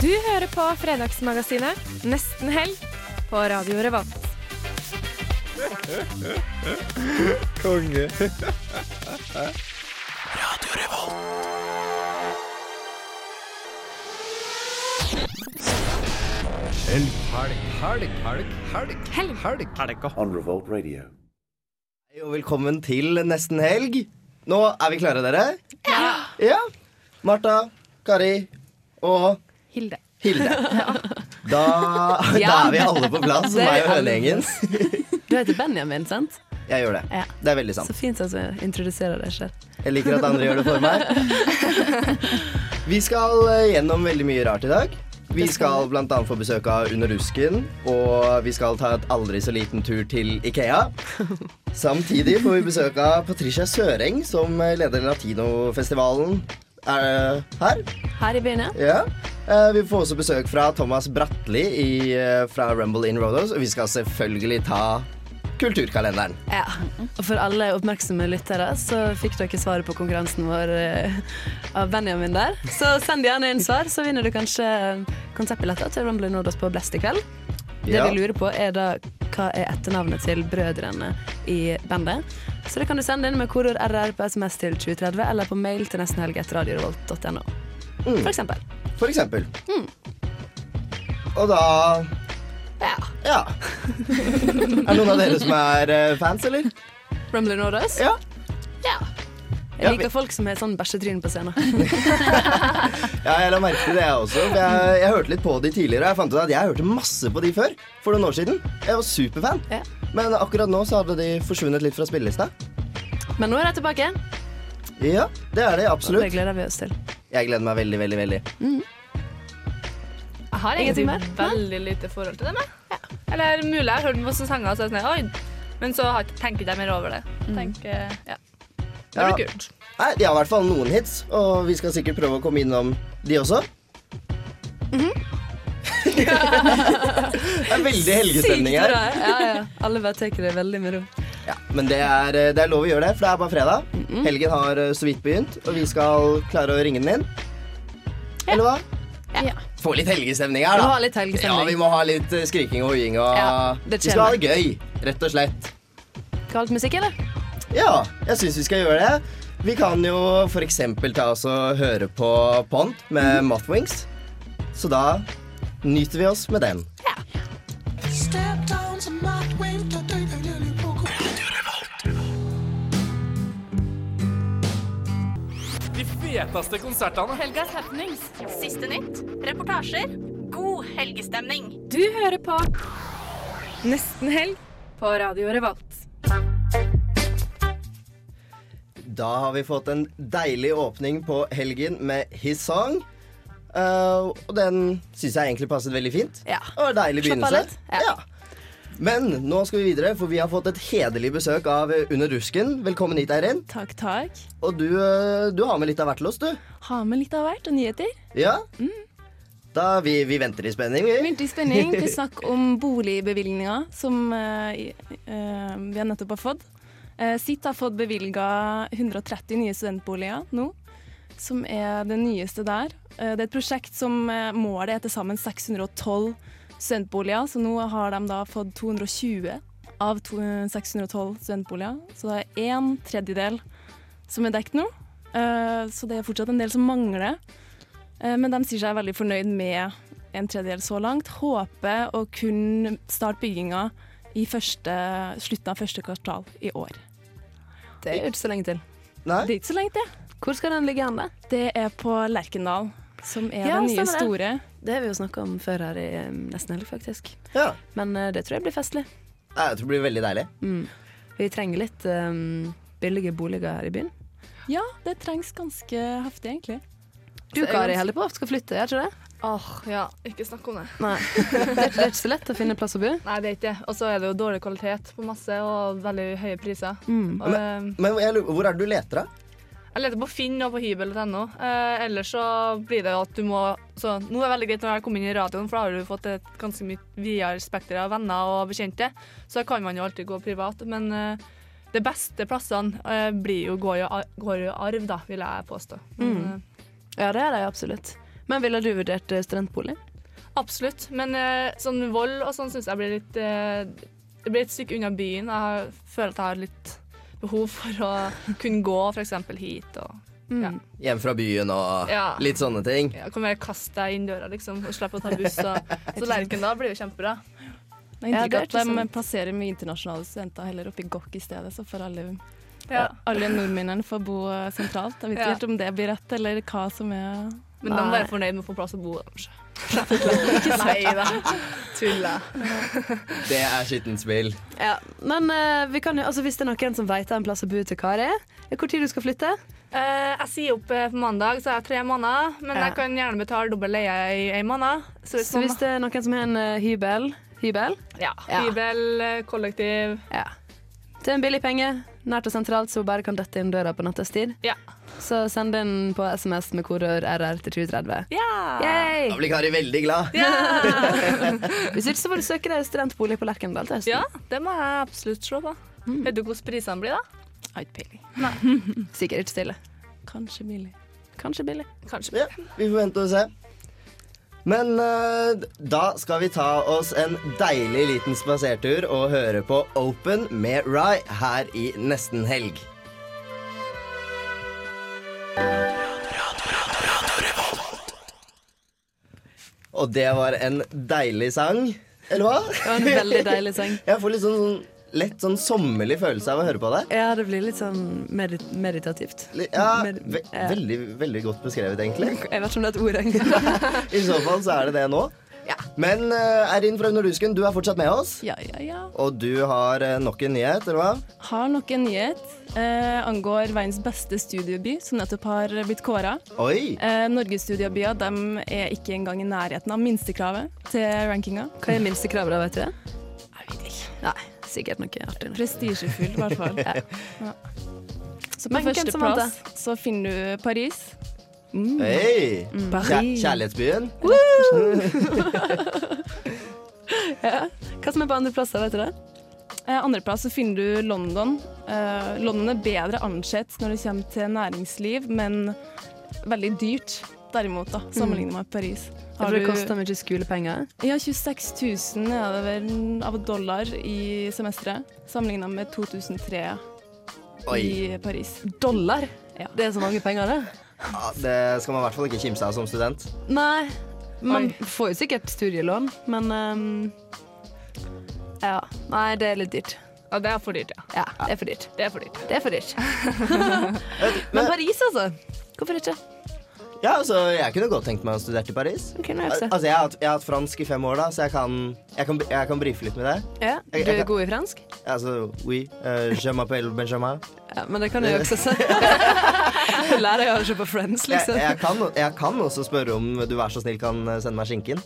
Du hører på Fredagsmagasinet Nesten helg på Radio Revolt. Konge. Radio Revolt. Helg, helg, helg, helg, helg, Helg. helg. Helg. On Revolt Radio. Hei og velkommen til nesten helg. Nå er vi klare, dere? Ja. ja. Martha, Kari og Hilde. Hilde. Da, da er vi alle på plass, meg og hønegjengen. Du heter Benjamin, sant? Jeg gjør det. Ja. Det er veldig sant. Så fint at du introduserer deg selv. Jeg liker at andre gjør det for meg. Vi skal eh, gjennom veldig mye rart i dag. Vi skal bl.a. få besøk av Under rusken, og vi skal ta et aldri så liten tur til Ikea. Samtidig får vi besøk av Patricia Søreng, som leder Latinofestivalen. Er her? Her i byen, ja. Ja. Eh, Vi får også besøk fra Thomas Bratli i, eh, fra Rumble in Rodos, og vi skal selvfølgelig ta kulturkalenderen. ja. Og for alle oppmerksomme lyttere så fikk dere svaret på konkurransen vår eh, av Benjamin der. Så send gjerne inn svar, så vinner du kanskje konsertbilletter til Rumble in Rodos på Blest i kveld. Det vi lurer på, er da hva er etternavnet til brødrene i bandet. Så det kan du sende inn med kodeord RR på SMS til 2030 eller på mail til nestenhelg.radiorevolt.no. Mm. For eksempel. For eksempel. Og da Ja. Ja. Er det noen av dere som er eh, fans, eller? Rumbling Orders? Ja. Ja. Jeg liker folk som har sånn bæsjetryn på scenen. Ja, jeg la merke til det, jeg også. For Jeg, jeg hørte litt på de tidligere, jeg fant ut at jeg hørte masse på de før. For noen år siden. Jeg var superfan. Ja. Men akkurat nå så hadde de forsvunnet litt fra spillelista. Men nå er de tilbake. Ja, det er det Det gleder vi oss til. Jeg gleder meg veldig, veldig, veldig. Jeg har egentlig mer? veldig lite forhold til dem. Ja. Eller mulig jeg har hørt masse sanger, så sånn, oi. men så har- tenker ikke jeg mer over det. Tenker, ja. Det blir kult. Nei, De har i hvert fall noen hits, og vi skal sikkert prøve å komme innom de også. det er veldig helgestemning Sykt her. bra. Ja, ja. Alle bare tar det veldig med ro. Ja, men det er, eh, det er lov å gjøre det, for det er bare fredag. Helgen har eh, så vidt begynt, og vi skal klare å ringe den inn. Eller hva? Ja. Få litt helgestemning her, Vi da. må ha litt helgestemning. Ja, vi må ha litt eh, skriking og hoiing. Og Ja, vi skal ha det gøy, rett og slett. Kalt musikk, eller? Ja, jeg syns vi skal gjøre det. Vi kan jo f.eks. ta oss og høre på Pond med Mothwings. Så da nyter vi oss med den. De feteste konsertene. Helgas happenings. Siste nytt, reportasjer, god helgestemning. Du hører på Nesten helg på Radio Revolt. Da har vi fått en deilig åpning på helgen med His Song. Uh, og den syns jeg egentlig passet veldig fint. Ja. Og en deilig begynnelse. litt, ja. Men nå skal vi videre, for vi har fått et hederlig besøk av Under rusken. Velkommen hit, Eirin. Takk, takk. Og du, eh, du har med litt av hvert til oss, du. Har med litt av hvert og nyheter. Ja? Da vi, vi venter i spenning, vi. Venter i spenning. til snakk om boligbevilgninga som uh, eh, vi har nettopp har fått. Uh, SIT har fått bevilga 130 nye studentboliger nå, som er det nyeste der. Eh, det er et prosjekt som eh, målet er til sammen 612 studentboliger, så nå har de da fått 220 av 612 studentboliger. Så det er en tredjedel som er dekt nå. Eh, så det er fortsatt en del som mangler. Eh, Men de sier seg veldig fornøyd med en tredjedel så langt. Håper å kunne starte bygginga i første, slutten av første kvartal i år. Det er jo ikke så lenge til. Nei? Det er ikke så lenge til. Hvor skal den ligge hen, da? Det er på Lerkendal, som er Ja, den nye store. Det har vi jo snakka om før her i um, Nesten helg, faktisk. Ja. Men uh, det tror jeg blir festlig. Jeg tror det blir veldig deilig. Mm. Vi trenger litt um, billige boliger her i byen. Ja, det trengs ganske heftig, egentlig. Du, Kari, holder på skal flytte, gjør ikke det? Åh, ja. Ikke snakk om det. Nei. Det er, det er ikke så lett å finne plass å bo. Nei, det er ikke det. Og så er det jo dårlig kvalitet på masse, og veldig høye priser. Mm. Og, men, Men jeg hvor er det du leter, da? Jeg leter på Finn og på hybel.no. Eh, ellers så blir det jo at du må så Nå er det veldig greit når jeg kommer inn i radioen, for da har du fått et ganske mye videre spekter av venner og bekjente. Så da kan man jo alltid gå privat. Men eh, de beste plassene eh, blir jo, går, jo, går jo arv, da, vil jeg påstå. Men, Mm. eh, Ja, det er det absolutt. Men ville du vurdert eh, studentbolig? Absolutt. Men eh, sånn vold og sånn syns jeg blir litt eh, Det blir et stykke unna byen. Jeg føler at jeg har litt behov for å kunne gå f.eks. hit og ja. Hjem fra byen og Ja. litt sånne ting. Jeg kan bare kaste deg inn døra liksom, og slippe å ta buss. Og, så Lerkendal blir jo kjempebra. Jeg Ja, har det er inntrykk av ikke at de plasserer mye internasjonale studenter heller oppe i Gokk i stedet, så får alle, Ja. alle nordmennene få bo sentralt. Jeg vet Ja. ikke helt om det blir rett, eller hva som er Men de er være fornøyd med å få plass å bo. kanskje. Nei da. Tulla. Det er skittent spill. Ja, men uh, vi kan jo, altså, hvis det er noen som vet en plass å bo til Kari, når tid du skal flytte? Uh, jeg sier opp eh, på mandag, så jeg har tre måneder. Men Ja. jeg kan gjerne betale dobbel leie i en måned. Så hvis, Så hvis det er noen som har en uh, hybel, hybel ja, Ja. hybel, eh, kollektiv ja. til en billig penge, nært og sentralt, så hun bare kan dette inn døra på nattestid, Ja. så send inn på SMS med kodeord RR til 2030. Ja! Yay! Da blir Kari veldig glad. Hvis ikke så får du søke deg studentbolig på Lerkendal til høsten. Ja, det må jeg absolutt se på. Vet du hvordan prisene blir, da? Har ikke peiling. Sikkert ikke stille. Kanskje billig. Kanskje billig. Kanskje. billig. Ja, vi får vente og se. Men uh, da skal vi ta oss en deilig liten spasertur og høre på Open med Rye her i nesten helg. Og det var en deilig sang, eller hva? Det var en veldig deilig sang. Jeg får litt sånn, sånn lett sånn sommerlig følelse av å høre på det. Ja, det blir litt sånn medit meditativt. Ja, ve veldig, veldig godt beskrevet, egentlig. Jeg vet ikke om det er et ord engang. I så fall så er det det nå. Ja. Men Eirin fra Underdusken, du er fortsatt med oss. Ja, ja, ja. Og du har eh, nok en nyhet, eller hva? Har nok en nyhet. Eh, angår verdens beste studieby, som nettopp har blitt kåra. Eh, Norges de er ikke engang i nærheten av minstekravet til rankinga. Hva er minstekravet da, vet du det? Jeg vet ikke. Nei, sikkert noe artig. Prestisjefull, i hvert fall. Ja. Ja. Så på førsteplass så finner du Paris. Mm. Kjær Paris. kjærlighetsbyen. Ja. Hva som er på andreplass, vet du det? Eh, Andreplass så finner du London. Eh, London er bedre ansett når det kommer til næringsliv, men veldig dyrt derimot, da, sammenlignet med Paris. Har det kosta mye skolepenger. Ja, 26 000 er det vel av dollar i semesteret, sammenlignet med 2003 Oi. i Paris. Dollar? Ja. Det er så mange penger, det. Ja, det skal man i hvert fall ikke kimse av som student. Nei. Man Oi. får jo sikkert studielån, men um, Ja. Nei, det er litt dyrt. Ja, det er for dyrt, ja. Ja, det er for dyrt. Det er for dyrt. Det er for dyrt. Men Paris, altså. Hvorfor ikke? Ja, altså, Jeg kunne godt tenkt meg å studere i Paris. Okay, jeg Altså, jeg har, hatt, jeg har hatt fransk i fem år, da, så jeg kan, jeg kan, jeg kan brife litt med det. Ja, Du er kan- god i fransk? Altså, oui, uh, je m'appelle Benjamin. Ja, men det kan jeg jo også si. Du lærer jo å se på Friends, liksom. jeg, kan, også spørre om du vær så snill kan sende meg skinken.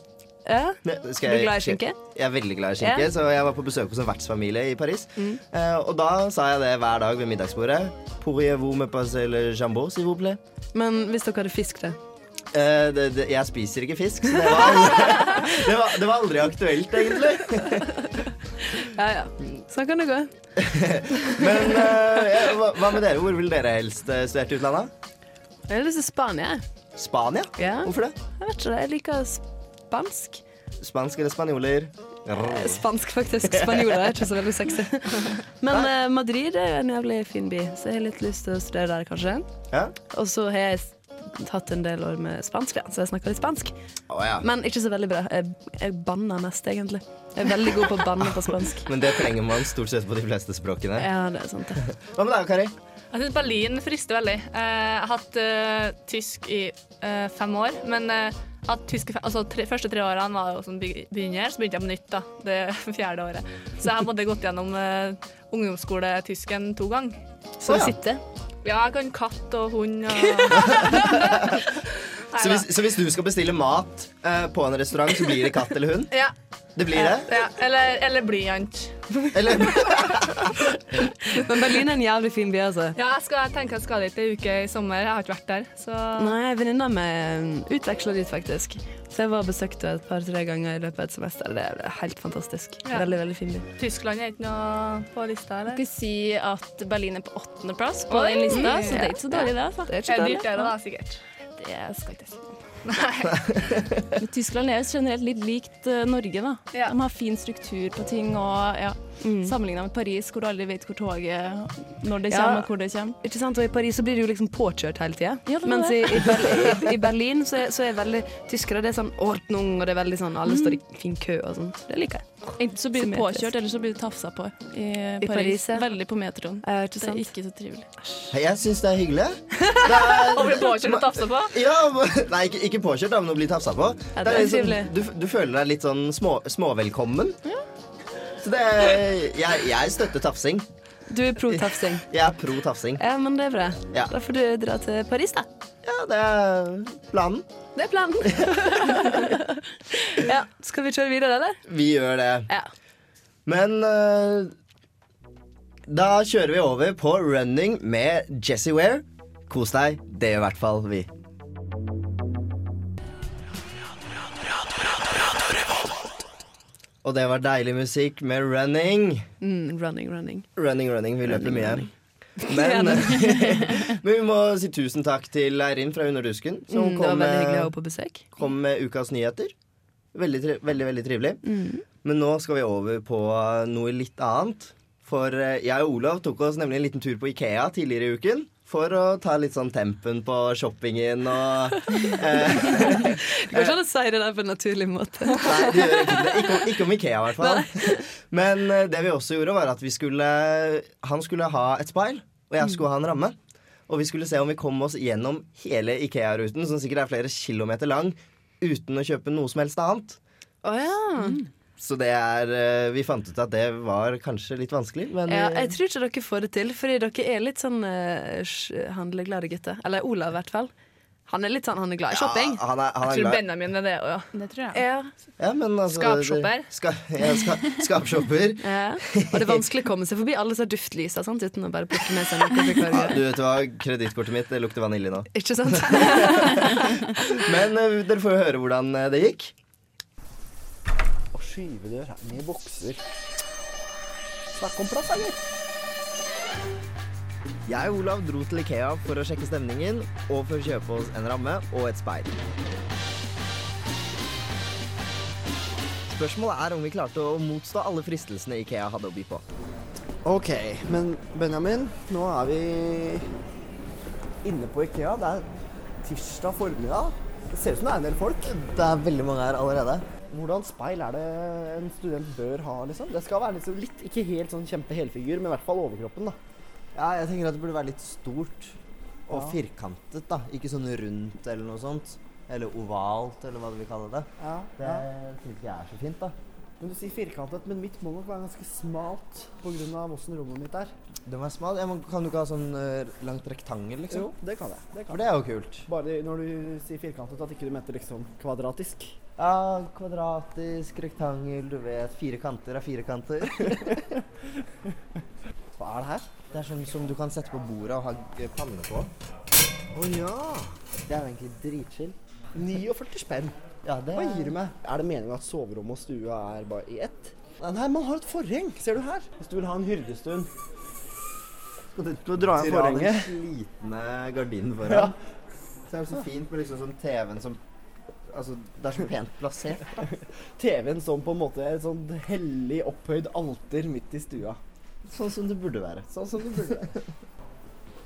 Ja. Skal Er du glad i skinke? Jeg er veldig glad i skinke, Ja. så jeg var på besøk hos en vertsfamilie i Paris. Mm. Eh, og da sa jeg det hver dag ved middagsbordet. Pourriez-vous me passer le jambon, s'il vous plaît? Men hvis dere hadde fisk, da? Eh, det, det, jeg spiser ikke fisk, så det var, det, var, det var aldri aktuelt, egentlig. Ja ja. Sånn kan det gå. Men eh, hva, hva med dere? Hvor vil dere helst eh, studert i utlandet? Jeg har lyst til Spania. Spania? Ja. Hvorfor det? Jeg vet ikke, jeg liker spansk. Spansk eller spanjoler? Eh, Spansk, faktisk. Spanjoler er ikke så veldig sexy. Men eh, Madrid er en jævlig fin by, så jeg har litt lyst til å studere der, kanskje. Ja? Og så har jeg tatt en del år med spansk, ja, så jeg snakker litt spansk. Å ja. Men ikke så veldig bra. Jeg, jeg banner mest, egentlig. Jeg er veldig god på å banne på spansk. Men det trenger man stort sett på de fleste språkene. Ja, det er sant, det. Hva med deg, Kari? Jeg syns Berlin frister veldig. Eh, Jeg har hatt eh, tysk i eh, fem år, men eh, jeg har hatt tysk i fem, altså, tre, første tre årene var jo som begynner, så begynte jeg på nytt da, det fjerde året. Så jeg har både gått gjennom uh, ungdomsskoletysken to ganger. Så du ja. sitter? Ja, jeg kan katt og hund og Så hvis, så hvis du skal bestille mat uh, på en restaurant, så blir det katt eller hund? Ja. Det blir det? ja. Eller, eller blyant. Eller Men Berlin er en jævlig fin by, altså. Ja, jeg, skal, jeg tenker jeg skal dit ei uke i sommer. Jeg har ikke vært der. Så Nei, venninna mi utveksla dit, faktisk. Så jeg var og besøkte et par-tre ganger i løpet av et semester. Det er helt fantastisk. Ja. Veldig, veldig fin by. Tyskland er ikke noe på lista, eller? Jeg skal si at Berlin er på åttendeplass på den lista, så det er ikke så dårlig, det. Altså. Det er Det ikke er dårlig. dyrt, det da, sikkert. Det skal ikke jeg si. Men Tyskland er jo generelt litt likt eh, Norge, da. Ja. De har fin struktur på ting, og ja, Mm. sammenligna med Paris, hvor du aldri vet hvor toget Når det Ja. kommer, og hvor det kommer. Ikke sant? Og I Paris så blir du jo liksom påkjørt hele tida. Ja, Mens i, i, Berlin, i Berlin så er, så er veldig tyskere det er sånn ordnung, og det er veldig sånn alle står i fin kø og sånn. Det liker jeg. Enten så blir du påkjørt, eller så blir du tafsa på i, I Paris. Paris, ja. Veldig på metroen. Eh, ikke Det er ikke så trivelig. Jeg syns det er hyggelig. Det er, Og bli påkjørt og tafsa på? Ja, nei, ikke, ikke påkjørt, men å bli tafsa på. Ja, det er trivelig. du, du føler deg litt sånn små, småvelkommen. Så det er, jeg, jeg støtter tafsing. Du er pro tafsing. Jeg er pro tafsing. Ja, men det er bra. Ja. Da får du dra til Paris, da. Ja, det er planen. Det er planen. ja, skal vi kjøre videre, eller? Vi gjør det. Ja. Men uh, da kjører vi over på running med Jessie Ware. Kos deg. Det gjør i hvert fall vi. Og det var deilig musikk med running. Mm, running, running. Running, running. Vi løper mye. running. Men, men vi må si tusen takk til Eirin fra Underdusken, som Mm, det var kom, veldig hyggelig å ha med, på besøk. kom med ukas nyheter. Veldig, tri veldig, veldig trivelig. Mm. Men nå skal vi over på noe litt annet. For eh, jeg og Olav tok oss nemlig en liten tur på Ikea tidligere i uken. For å ta litt sånn tempen på shoppingen og eh, Det går ikke an å si det der på en naturlig måte. Nei, det gjør ikke det. Ikke, om- ikke om Ikea, i hvert fall. Men eh, det vi også gjorde, var at vi skulle Han skulle ha et speil, og jeg skulle ha en ramme. Og vi skulle se om vi kom oss gjennom hele Ikea-ruten, som sikkert er flere kilometer lang, uten å kjøpe noe som helst annet. Å ja. Så det er eh, Vi fant ut at det var kanskje litt vanskelig, men ja. eh, Jeg tror ikke dere får det til, fordi dere er litt sånn uh, handleglade gutter. Eller Olav, i hvert fall. Han er litt sånn, han er glad i shopping. Ja, han er, han Jeg er tror glad. Benjamin er det òg, ja. Det tror jeg. Ja. Ja, altså, Skapshopper. Ska, ja, ska, skapshopper. Ja. Og det er vanskelig å komme seg forbi alle disse duftlysa sant? uten å bare plukke med seg noe. Ja, du vet hva, Kredittkortet mitt det lukter vanilje nå. Ikke sant? Men uh, dere får jo høre hvordan det gikk. Og skyvedør her med bokser. Snakk om plass, eller? Jeg og Olav dro til Ikea for å sjekke stemningen og for å kjøpe oss en ramme og et speil. Spørsmålet er om vi klarte å motstå alle fristelsene Ikea hadde å by på. OK, men Benjamin, nå er vi inne på Ikea. Det er tirsdag formiddag. Det ser ut som det er en del folk. Det er veldig mange her allerede. Hvordan speil er det en student bør ha, liksom? Det skal være liksom litt, ikke helt sånn kjempe helfigur, men i hvert fall overkroppen, da. Ja, jeg tenker at det burde være litt stort og Ja. firkantet, da. Ikke sånn rundt eller noe sånt. Eller ovalt, eller hva du vil kalle det. Ja, Det syns jeg er så fint, da. Men du sier firkantet, men mitt må nok være ganske smalt pga. åssen rommet mitt er. Det må være smalt? Ja, kan du ikke ha sånn uh, langt rektangel, liksom? Jo, det kan jeg. Det kan. For det er jo kult. Bare når du sier firkantet, at ikke du mente liksom kvadratisk. Ja, kvadratisk, rektangel, du vet. Fire kanter er fire kanter. Hva er det her? Det er sånn som du kan sette på bordet og ha pannene panne på. Å ja! Det er jo egentlig dritchill. 49 spenn. Ja, det Hva gir du meg? Er det meningen at soverommet og stua er bare i ett? Nei, man har et forheng. Ser du her? Hvis du vil ha en hyrdestund. Skal du, du dra igjen Dra den slitne gardinen Ja. foran. Så er det så fint med liksom sånn TV-en som Altså, det er så pent plassert. TV-en som på en måte et sånn hellig opphøyd alter midt i stua. Sånn som det burde være. Sånn som det burde være.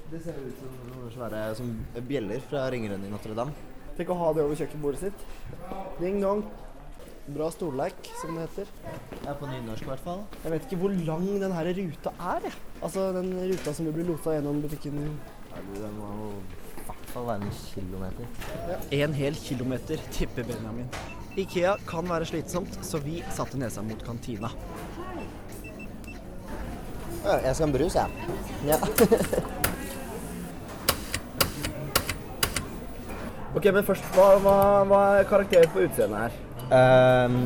Det ser ut som noen svære som bjeller fra ringeren i Notre-Dame. Tenk å ha det over kjøkkenbordet sitt. Ding dong. Bra stolleik, som det heter. Ja, på nynorsk i hvert fall. Jeg vet ikke hvor lang den her ruta er. jeg. Altså den ruta som vi blir losa gjennom butikken. Ja, du, den må jo i hvert fall være en kilometer. En hel kilometer, tipper Benjamin. Ikea kan være slitsomt, så vi satte nesa mot kantina. Jeg skal ha en brus, jeg. Ja. Ok, men først, hva, hva, hva er karakteren på utseendet her? Ehm,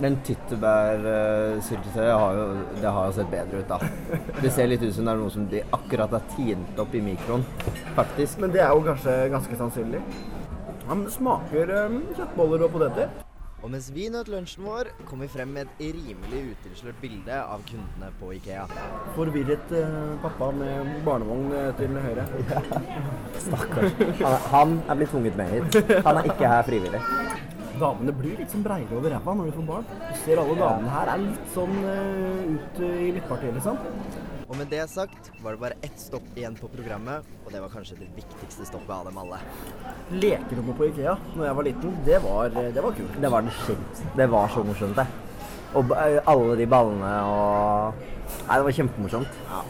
den tyttebærsyltetøyet har jo Det har jo sett bedre ut, da. Det ser litt ut som det er noe som de akkurat har tint opp i mikroen, faktisk. Men det er jo kanskje ganske sannsynlig. Ja, men det smaker um, kjøttboller og poteter. Og mens vi nøt lunsjen vår, kom vi frem med et rimelig utilslørt bilde av kundene på Ikea. Forvirret eh, pappa med barnevogn eh, til høyre. Ja. Stakkars. Han, han er blitt tvunget med hit. Han er ikke her frivillig. Damene blir litt sånn breiere over ræva når de får barn. Du ser alle damene her er litt sånn uh, ut eh, i midtpartiet, liksom. Og med det sagt var det bare ett stopp igjen på programmet, og det var kanskje det viktigste stoppet av dem alle. Lekerommet på Ikea når jeg var liten, det var, det var kult. Det var det shit. Det var så morsomt, det. Og alle de ballene og Nei, det var kjempemorsomt. Ja.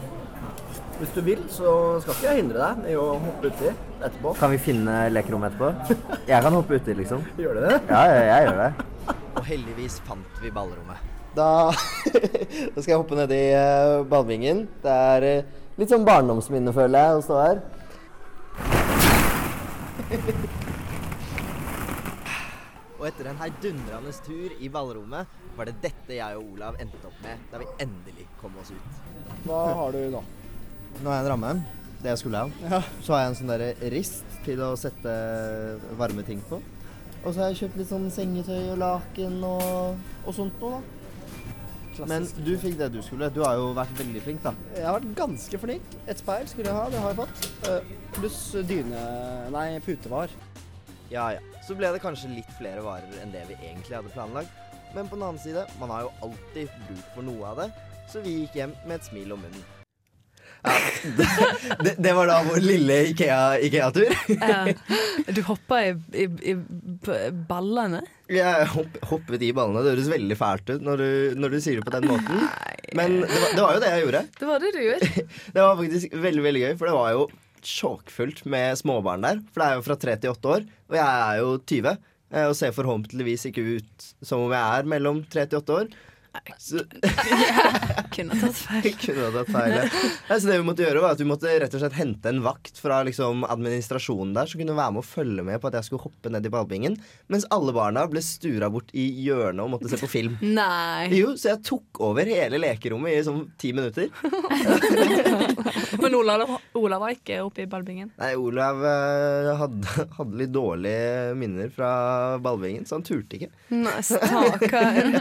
Hvis du vil, så skal ikke jeg hindre deg i å hoppe uti etterpå. Kan vi finne lekerommet etterpå? Jeg kan hoppe uti, liksom. Gjør du det? Ja, jeg, jeg gjør det. Og heldigvis fant vi ballrommet. Da, da skal jeg hoppe ned i uh, badevingen. Det er uh, litt sånn barndomsminne, føler jeg, å stå her. Og etter en heidundrende tur i ballrommet var det dette jeg og Olav endte opp med da vi endelig kom oss ut. Hva har du nå? Nå har jeg en ramme. Det jeg skulle ha. Ja. Så har jeg en sånn der rist til å sette varme ting på. Og så har jeg kjøpt litt sånn sengetøy og laken og, og sånt noe, da. Men du fikk det du skulle. Du har jo vært veldig flink, da. Jeg har vært ganske flink. Et speil skulle jeg ha, det har jeg fått. Eh, Pluss dyne... Nei, putevar. Ja ja. Så ble det kanskje litt flere varer enn det vi egentlig hadde planlagt. Men på den annen side, man har jo alltid bruk for noe av det, så vi gikk hjem med et smil om munnen. Ja, det, det, det var da vår lille Ikea- Ikea-tur. Ja. Du hoppa i, i, i ballene? Jeg hopp, hoppet i ballene. Det høres veldig fælt ut når du, når du sier det på den måten. Men det var, det var jo det jeg gjorde. Det var det du gjorde. Det var faktisk veldig veldig gøy, for det var jo tjåkfullt med småbarn der. For det er jo fra tre til åtte år, og jeg er jo 20. eh, Og ser forhåpentligvis ikke ut som om jeg er mellom tre til åtte år. Så, Kunne tatt feil. kunne tatt feil. ja. Så det vi måtte gjøre var at vi måtte rett og slett hente en vakt fra liksom, administrasjonen der som kunne være med og følge med på at jeg skulle hoppe ned i ballbingen, mens alle barna ble stura bort i hjørnet og måtte se på film. Nei. Jo, så jeg tok over hele lekerommet i sånn ti minutter. Men Olav, Olav var ikke oppe i ballbingen. Nei, Olav eh, hadde, hadde litt dårlige minner fra ballbingen, så han turte ikke. Nei, stakkar.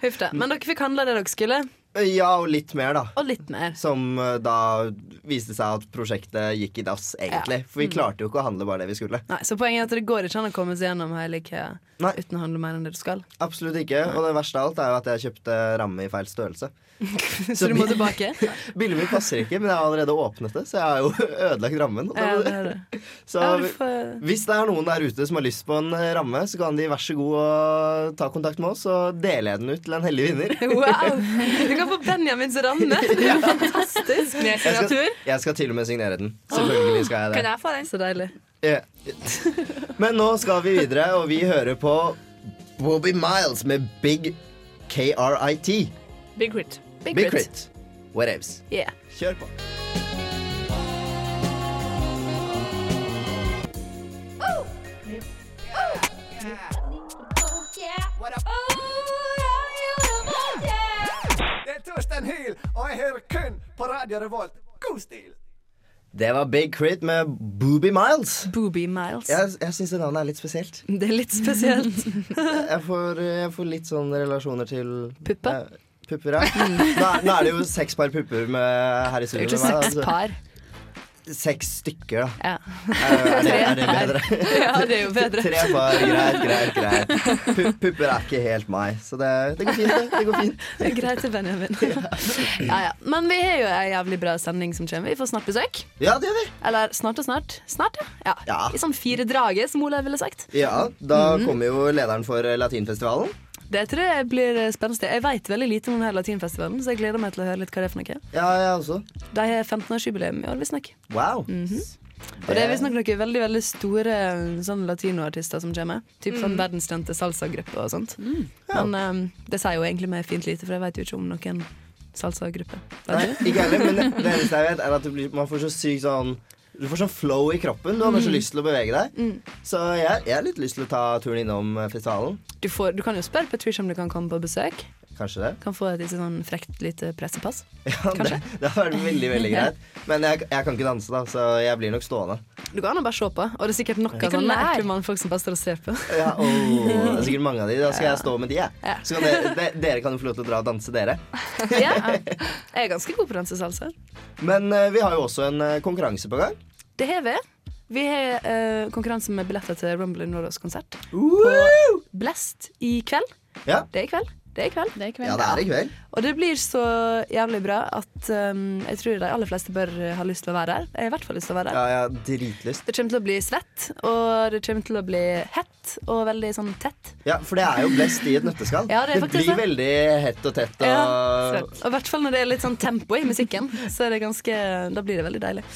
Huff da. Men dere fikk handla det dere skulle, Ja, og litt mer, da. og litt mer. Som eh, da viste seg at prosjektet gikk i dass, egentlig. Ja. For vi Mm. klarte jo ikke å handle bare det vi skulle. Nei, Så poenget er at det går ikke an å komme seg gjennom hele IKEA uten å handle mer enn det du skal. Absolutt ikke. Og det verste av alt er jo at jeg kjøpte ramme i feil størrelse. Så du må tilbake? Bildet mitt passer ikke, men jeg har allerede åpnet det, så jeg har jo ødelagt rammen. Ja, det er det. Så Ja, får- hvis det er noen der ute som har lyst på en eh, ramme, så kan de vær så god ta kontakt med oss, så deler jeg den ut til en heldig vinner. Wow! Kan få Benjamins ramme. Det er fantastisk. Med signatur. jeg skal til og med signere den. Selvfølgelig skal jeg det. Kan jeg få den? Så deilig. Yeah. Men nå skal vi videre, og vi hører på Bobby Miles med Big KRIT. Big Crit. Big, Big crit. Crit. Whatevs. Yeah. Kjør på. Er Hyl, og jeg hører kun på Radio Revolt. God stil! Det var Big Crit med Booby Miles. Booby Miles. Jeg, jeg syns det navnet er litt spesielt. Det er litt spesielt. Jeg får, jeg får litt sånn relasjoner til Puppe? eh, Pupper, ja. Nå, nå er det jo seks par pupper med, her i studio. med meg, da, så- par. Seks stykker, da. Ja. Er, er, det, er det bedre? Ja, det er jo bedre. Tre par, greit, greit, greit. Pu pupper er ikke helt meg, så det, det går fint. Det, går fint. Det er greit til Benjamin. Ja, ja. Men vi har jo ei jævlig bra sending som kommer. Vi får snart besøk. Ja, det gjør vi. Eller snart og snart. Snart, ja. Ja. I sånn fire draget, som Olav ville sagt. Ja, da Mhm. kommer jo lederen for eh, Latinfestivalen. Det tror jeg blir spennende. Jeg vet veldig lite om denne latinfestivalen, så jeg gleder meg til å høre litt hva det er for noe. Ja, jeg også. De har 15-årsjubileum i år, visstnok. Wow. Mhm. Og det er visstnok noen veldig veldig store sånn latinoartister som kommer. Typ sånn Mm. verdenskjente salsagrupper og sånt. Men um, det sier jo egentlig meg fint lite, for jeg vet jo ikke om noen salsagruppe. Nei, ikke heller, men det, det eneste jeg vet, er at det blir, man får så sykt sånn Du får sånn flow i kroppen. Du har bare så Mm. lyst til å bevege deg. Mm. Så jeg, jeg har litt lyst til å ta turen innom eh, festivalen. Du, får, du kan jo spørre Patricia om du kan komme på besøk. Kanskje det. Kan få et litt sånn frekt lite pressepass. Ja, det, det har vært veldig, veldig greit. Men jeg, jeg kan ikke danse, da, så jeg blir nok stående. Du kan bare se på, og det er sikkert nok av sånne ekle mannfolk som bare står og ser på. Ja, åh, det er sikkert mange av de. Da skal Ja. jeg stå med de, jeg. Ja. Så kan dere, de, dere kan jo få lov til å dra og danse, dere. ja. Jeg er ganske god på dansesalsa. Men uh, vi har jo også en uh, konkurranse på gang. Det har vi. Vi har eh, konkurranse med billetter til Rumble Nordos konsert. På Blest i kveld. Ja. Det er i kveld. Det er i kveld. Ja, det er i kveld. Og det blir så jævlig bra at um, jeg tror de aller fleste bør ha lyst til å være der. Jeg har i hvert fall lyst til å være der. Ja, har dritlyst. Det kommer til å bli svett, og det kommer til å bli hett og veldig sånn tett. Ja, for det er jo blest i et nøtteskall. Ja, det det, blir så. veldig hett og tett. Og... Ja, og i hvert fall når det er litt sånn tempo i musikken, så er det ganske, da blir det veldig deilig.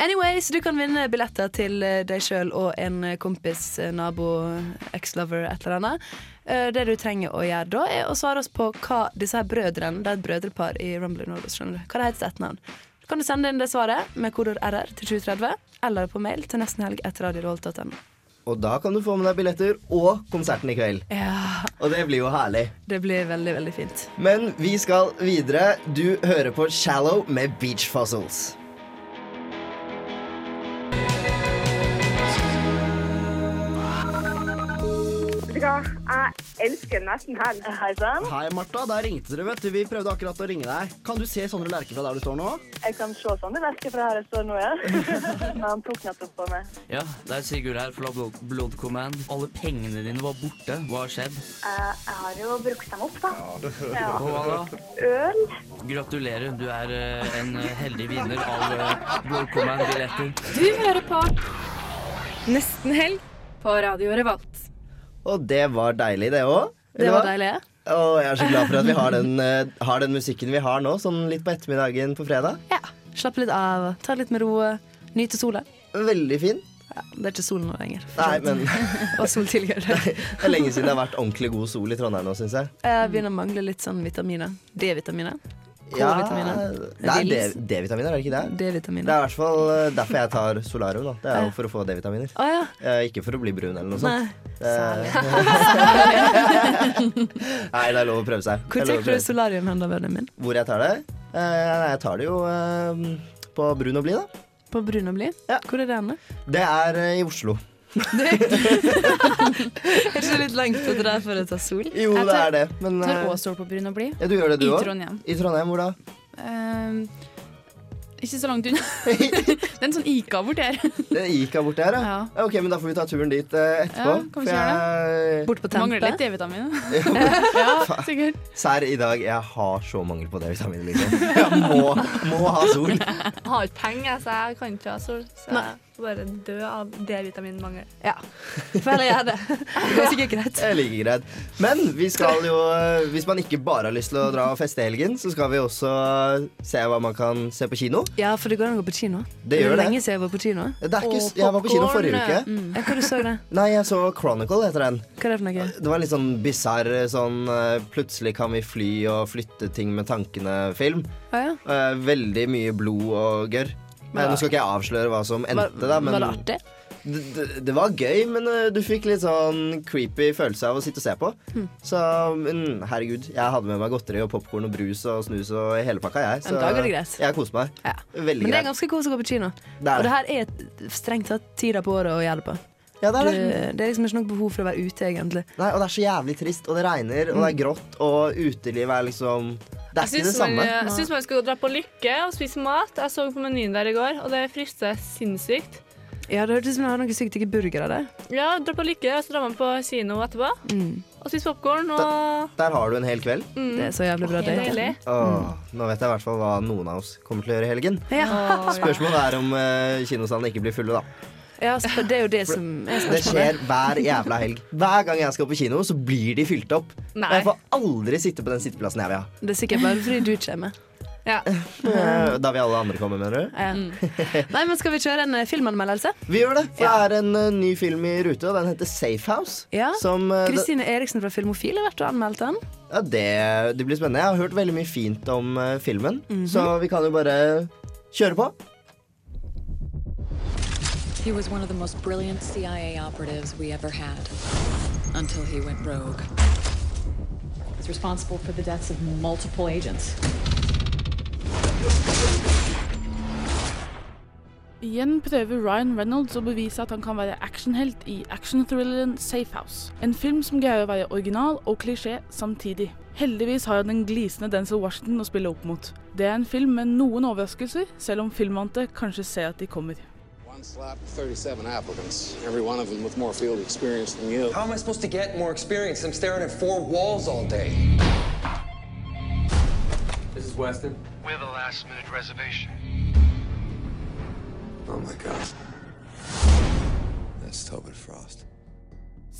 Anyway, så du kan vinne billetter til deg sjøl og en kompis, nabo, ex-lover, et eller annet. Eh, Det du trenger å gjøre da, er å svare oss på hva disse her brødrene, det er et brødrepar i Rumble Nordos, skjønner du, hva det heter til etternavn. Så kan du sende inn det svaret med kodord RR til 2030, eller på mail til nestenhelg etter radiorolt.no. og da kan du få med deg billetter og konserten i kveld. Ja, Og det blir jo herlig. det blir veldig, veldig fint. Men vi skal videre. Du hører på Shallow med Beach Fossils. Vet? Jeg elsker nesten helg. Hei sann. Hei, Martha. Der ringte dere, vet du. Vi prøvde akkurat å ringe deg. Kan du se Sondre Lerche fra der du står nå? Jeg kan se Sondre Lerche fra her jeg står nå, ja. Han tok nettopp på meg. Ja, det er Sigurd her fra Blood, Blood Command. Alle pengene dine var borte. Hva har skjedd? Eh, jeg har jo brukt dem opp, da. Ja. Og hva da? Øl. Gratulerer, du er eh, en eh, heldig vinner av Blood Command-billetter. Du hører på Nesten helg på Radio Revolt. Og det var deilig, det òg. Det var deilig, ja. Og jeg er så glad for at vi har den, uh, har den musikken vi har nå, sånn litt på ettermiddagen på fredag. Ja. Slappe litt av, ta litt med ro, nyte sola. Veldig fin. Ja, det er ikke sol nå lenger. Nei, men Og sol tidligere. Det er lenge siden det har vært ordentlig god sol i Trondheim nå, syns jeg. Jeg begynner å mangle litt sånn vitaminer. D-vitaminer. Ja, K-vitaminer. det er D-vitaminer, er det ikke det? Det D-vitaminer. er i hvert fall eh, derfor jeg tar solarium. da Det er jo for å få D-vitaminer. Å ja. Eh, Ikke for å bli brun eller noe sånt. Eh, Nei, det er lov å prøve seg. Hvor Det trekker du solarium hen, da, vennen min? Hvor jeg tar det? Eh, jeg tar det jo eh, på brun og blid, da. På brun og blid? Hvor er det henne? Det er eh, i Oslo. Er ikke litt langt å dra for å ta sol? Jo, det er det. Men tar eh, også sol på brun og blid. ja, du gjør det, du I òg? Trondheim. I Trondheim, hvor da? Ehm, ikke så langt unna. det er en sånn Ica borti her. Det er Ica bort her, ja. Ja, Ok, men Da får vi ta turen dit eh, etterpå. Ja, kan vi for jeg- Bort på Mangler tempe? litt D-vitamin. ja, sikkert. Serr, i dag jeg har så mangel på D-vitamin. liksom. Jeg må, må ha sol. Jeg har ikke penger, så jeg kan ikke ha sol. Så jeg får bare dø av D-vitaminmangel. Ja. Føler jeg det. Det går sikkert greit. Det er like greit. Men vi skal jo, eh, hvis man ikke bare har lyst til å dra og feste i helgen, så skal vi også se hva man kan se på kino. Ja, for det går an å gå på kino. Det gjør det. lenge siden jeg var på kino. Det er ikke, s- jeg var på kino forrige uke. Mm. Ja, hva du så det? Nei, jeg så Chronicle, heter den. Hva er det for noe? Det var en litt sånn bisarr sånn eh, plutselig kan vi fly og flytte ting med tankene-film. Ah, ja. Eh, veldig mye blod og gørr. Men Nå skal ikke jeg avsløre hva som endte, da. Men var det artig? Det, det, det var gøy, men eh, du fikk litt sånn creepy følelse av å sitte og se på. Mm. Så men, herregud, jeg hadde med meg godteri og popkorn og brus og snus og hele pakka, jeg. Greit. jeg koste meg. Veldig Men det er greit. ganske kos å gå på kino. Det Og det. det her er strengt tatt tida på året å gjøre det på. Ja, det er det. Du, det er liksom ikke noe behov for å være ute, egentlig. Nei, og det er så jævlig trist, og det regner, og det er grått, og utelivet er liksom Det er ikke det samme. man, jeg synes man skal dra på Lykke og spise mat. Jeg så på menyen der i går, og det frister sinnssykt. Ja, det hørtes ut som det har noe sykt digge burgere der. Ja, dra på Lykke, og så drar man på kino etterpå. Mm. Og spise popkorn og Der har du en hel kveld. mm. Det er så jævlig bra date. Mm. Nå vet jeg i hvert fall hva noen av oss kommer til å gjøre i helgen. Ja. Spørsmålet er om uh, kinosalene ikke blir fulle, da. Ja, det er jo det som er Det skjer hver jævla helg. Hver gang jeg skal på kino, så blir de fylt opp. Nei. Og jeg får aldri sitte på den sitteplassen jeg vil ha. Det er sikkert bare fordi du kommer. Ja. Eh, Da vil alle andre komme, mener du? Ja. Nei, men skal vi kjøre en eh, filmanmeldelse? Vi gjør det. For det er en uh, ny film i rute, og den heter Safe House. Ja. Som, uh, Kristine Eriksen fra Filmofil har vært og anmeldt den. ja, det, det blir spennende. Jeg har hørt veldig mye fint om uh, filmen, Mhm. så vi kan jo bare kjøre på. He was one of the most brilliant CIA operatives we ever had until he went rogue. He's responsible for the deaths of multiple agents. Igjen prøver Ryan Reynolds å bevise at han kan være actionhelt i actionthrilleren Safe House. En film som greier å være original og klisjé samtidig. Heldigvis har han den glisende Denzel Washington å spille opp mot. Det er en film med noen overraskelser, selv om filmvante kanskje ser at de kommer. One slot, 37 applicants, every one of them with more field experience than you. How am I supposed to get more experience? I'm staring at four walls all day. This is Weston. We have a last minute reservation. Oh my god. That's Tobin Frost.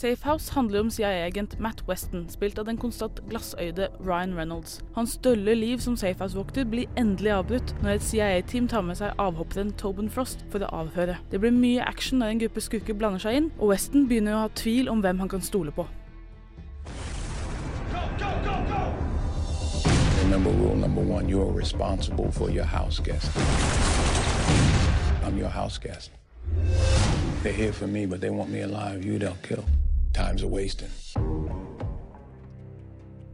Safe House handler om CIA-agent Matt Weston, spilt av den konstant glassøyde Ryan Reynolds. Hans dølle liv som Safehouse-vokter blir endelig avbrutt når et CIA-team tar med seg avhopperen Tobin Frost for å avhøre. Det blir mye action når en gruppe skurker blander seg inn, og Weston begynner å ha tvil om hvem han kan stole på. Remember rule number one you're responsible for your house guest. I'm your house guest. They're here for me, but they want me alive. You they'll kill. Time's a wasting.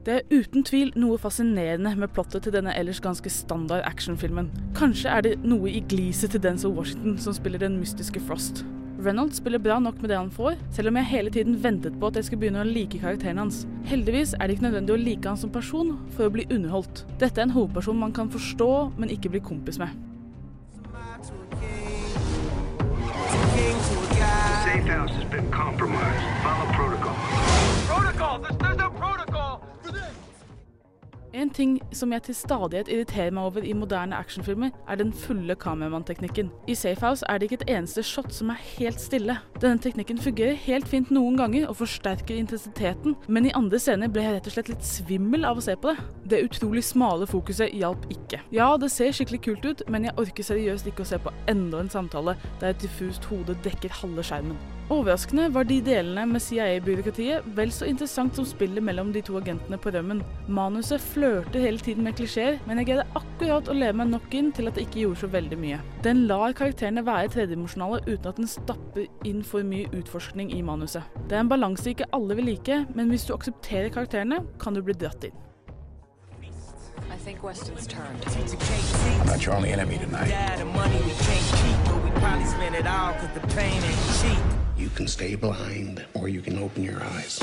Det er uten tvil noe fascinerende med plottet til denne ellers ganske standard actionfilmen. Kanskje er det noe i gliset til Denzel Washington som spiller den mystiske Frost. Reynolds spiller bra nok med det han får, selv om jeg hele tiden ventet på at jeg skulle begynne å like karakteren hans. Heldigvis er det ikke nødvendig å like han som person for å bli underholdt. Dette er en hovedperson man kan forstå, men ikke bli kompis med. Safe house has been compromised. Follow En ting som jeg til stadighet irriterer meg over i moderne actionfilmer, er den fulle kameramann-teknikken. I Safe House er det ikke et eneste shot som er helt stille. Denne teknikken fungerer helt fint noen ganger og forsterker intensiteten, men i andre scener ble jeg rett og slett litt svimmel av å se på det. Det utrolig smale fokuset hjalp ikke. Ja, det ser skikkelig kult ut, men jeg orker seriøst ikke å se på enda en samtale der et diffust hode dekker halve skjermen. Overraskende var de delene med CIA-byråkratiet vel så interessant som spillet mellom de to agentene på rømmen. Manuset flørter hele tiden med klisjeer, men jeg greide akkurat å leve meg nok inn til at det ikke gjorde så veldig mye. Den lar karakterene være tredimensjonale uten at den stapper inn for mye utforskning i manuset. Det er en balanse ikke alle vil like, men hvis du aksepterer karakterene, kan du bli dratt inn. I think Weston's turned. I'm not your only enemy tonight. Yeah, the money we can't keep, but we probably spend it all because the pain ain't cheap. You can stay blind, or you can open your eyes.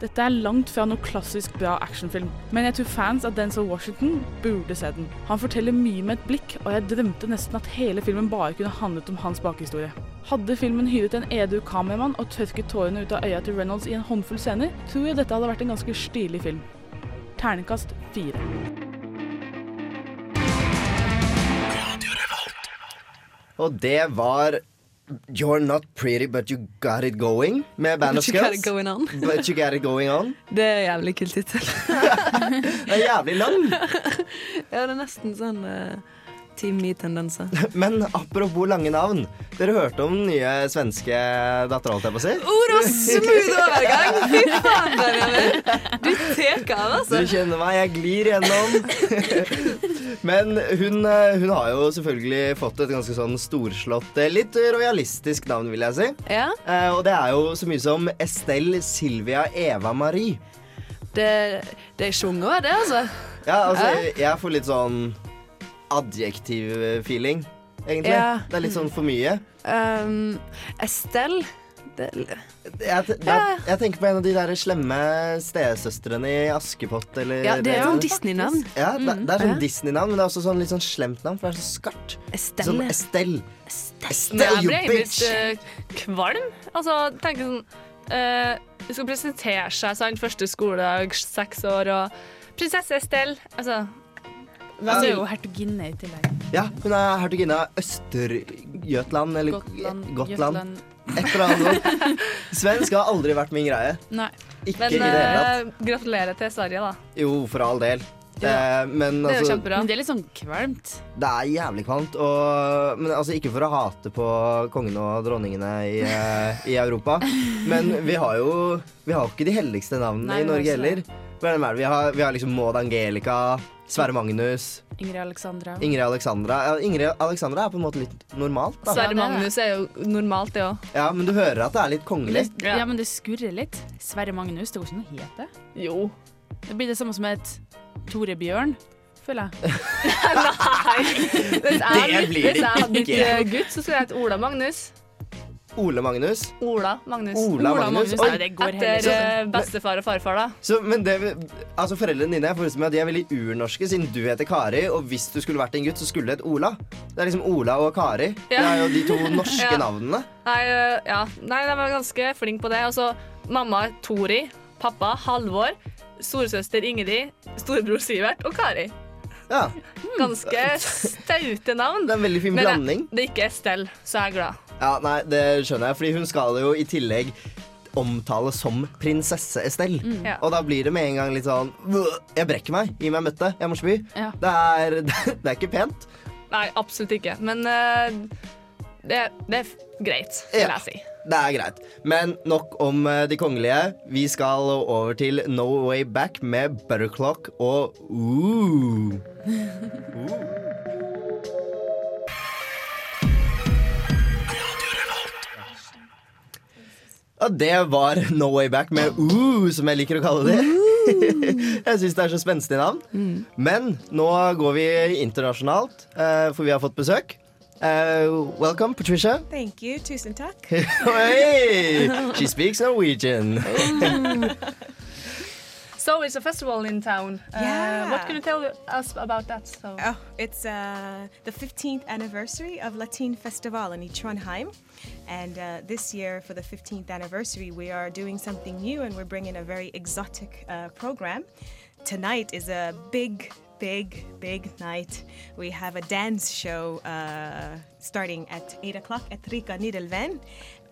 Dette er langt fra noe klassisk bra actionfilm, men jeg tror fans av Denzel Washington burde se den. Han forteller mye med et blikk, og jeg drømte nesten at hele filmen bare kunne handlet om hans bakhistorie. Hadde filmen hyret en edru kameramann og tørket tårene ut av øya til Reynolds i en håndfull scener, tror jeg dette hadde vært en ganske stilig film. Ternekast fire. Og det var You're Not Pretty But You Got It Going med Band of But you got Skulls. it going on. But You Got It Going On. Det er jævlig kult tittel. Det er jævlig lang. ja, det er nesten sånn uh, Team Me-tendenser. Men apropos lange navn. Dere hørte om den nye svenske dattera, holdt jeg på å si? Ord og smooth overgang! Fy faen, Benjamin! Du tar av, altså. Du kjenner meg, jeg glir gjennom. Men hun, eh, hun har jo selvfølgelig fått et ganske sånn storslått, eh, litt rojalistisk navn, vil jeg si. Ja. Eh, Og det er jo så mye som Estelle Silvia Eva Marie. Det, det er sjunga, det, altså. Ja, altså, jeg får litt sånn adjektiv-feeling, egentlig. Ja. Det er litt sånn for mye. Um, Estelle jeg, Jeg, jeg tenker på en av de der slemme stesøstrene i Askepott, eller Ja, det er sånn Disney-navn. Ja, det, det er sånn Ja. Disney-navn, men det er også sånn litt sånn slemt navn, for det er så skarpt. Estelle. Sånn Estelle. Estelle, Estelle, jeg you ble egentlig bitch! litt eh, kvalm. Altså, tenker sånn uh, Det skal presentere seg, sant. Første skoledag, seks år, og prinsesse Estelle. Altså Hun er jo hertuginne i tillegg. Ja, hun er hertuginne av Østergøtland, eller Gotland, Gotland. Et eller annet. Svensk har aldri vært min greie. Nei. Ikke Men i det hele tatt. eh, gratulerer til Sverige, da. Jo, for all del. Eh, men Det er jo altså, kjempebra. Men det er litt sånn kvalmt. Det er jævlig kvalmt. Og, men altså, ikke for å hate på kongene og dronningene i, eh, i Europa, men vi har jo vi har ikke de heldigste navnene Nei, i Norge heller. Norge Hvem er det? Vi har, vi har liksom Maud Angelica, Sverre Magnus, Ingrid Alexandra. Ingrid Alexandra. Ja, Ingrid Alexandra er på en måte litt normalt, da. Sverre Magnus er jo normalt, det òg. Ja, men du hører at det er litt kongelig. Ja. men det skurrer litt. Sverre Magnus, det går ikke noe het det? Jo. Det blir det samme som et Tore Bjørn, føler jeg. Hvis jeg, Det blir det hvis jeg hadde blitt eh, gutt, så skulle jeg hett Ola Magnus. Ole Magnus. Ola Magnus. Ola Magnus. Magnus. Nei, det går Etter heller. bestefar og farfar, da. Så, men det, altså Foreldrene dine jeg forestiller meg at de er veldig urnorske, siden du heter Kari. Og hvis du skulle vært en gutt, så skulle du hett Ola. Det er liksom Ola og Kari. Det er jo de to norske Ja. navnene. Nei, eh, ja. Nei, de var ganske flinke på det. Og så mamma er Tori, pappa Halvor, storesøster Ingrid, storebror Sivert og Kari. Ja. Ganske staute navn. Det er en veldig fin blanding. Men det- det er ikke Estelle, så jeg er glad. Ja, nei, det skjønner jeg, fordi hun skal jo i tillegg omtale som prinsesse Estelle. Mm. Ja. Og da blir det med en gang litt sånn Jeg brekker meg. Gi meg møtte. Jeg må spy. Ja. Det, er, det er ikke pent. Nei, absolutt ikke. Men uh, det, det er greit, vil Ja. jeg si. Det er greit. Men nok om eh, de kongelige. Vi skal over til No Way Back med Butterclock og Ooh. Og det var No Way Back med Ooh, som jeg liker å kalle det. jeg syns det er så spenstig navn. Men nå går vi internasjonalt, eh, for vi har fått besøk. Uh, welcome, Patricia. Thank you. Tusen takk. hey, she speaks Norwegian. So it's a festival in town. Uh, Yeah. what can you tell us about that? So. Oh, it's uh, the 15th anniversary of Latin Festival in Trondheim. And uh, this year, for the 15th anniversary, we are doing something new and we're bringing a very exotic uh, program. Tonight is a big, big, big night. We have a dance show uh, starting at 8 o'clock at Rika Nidelven.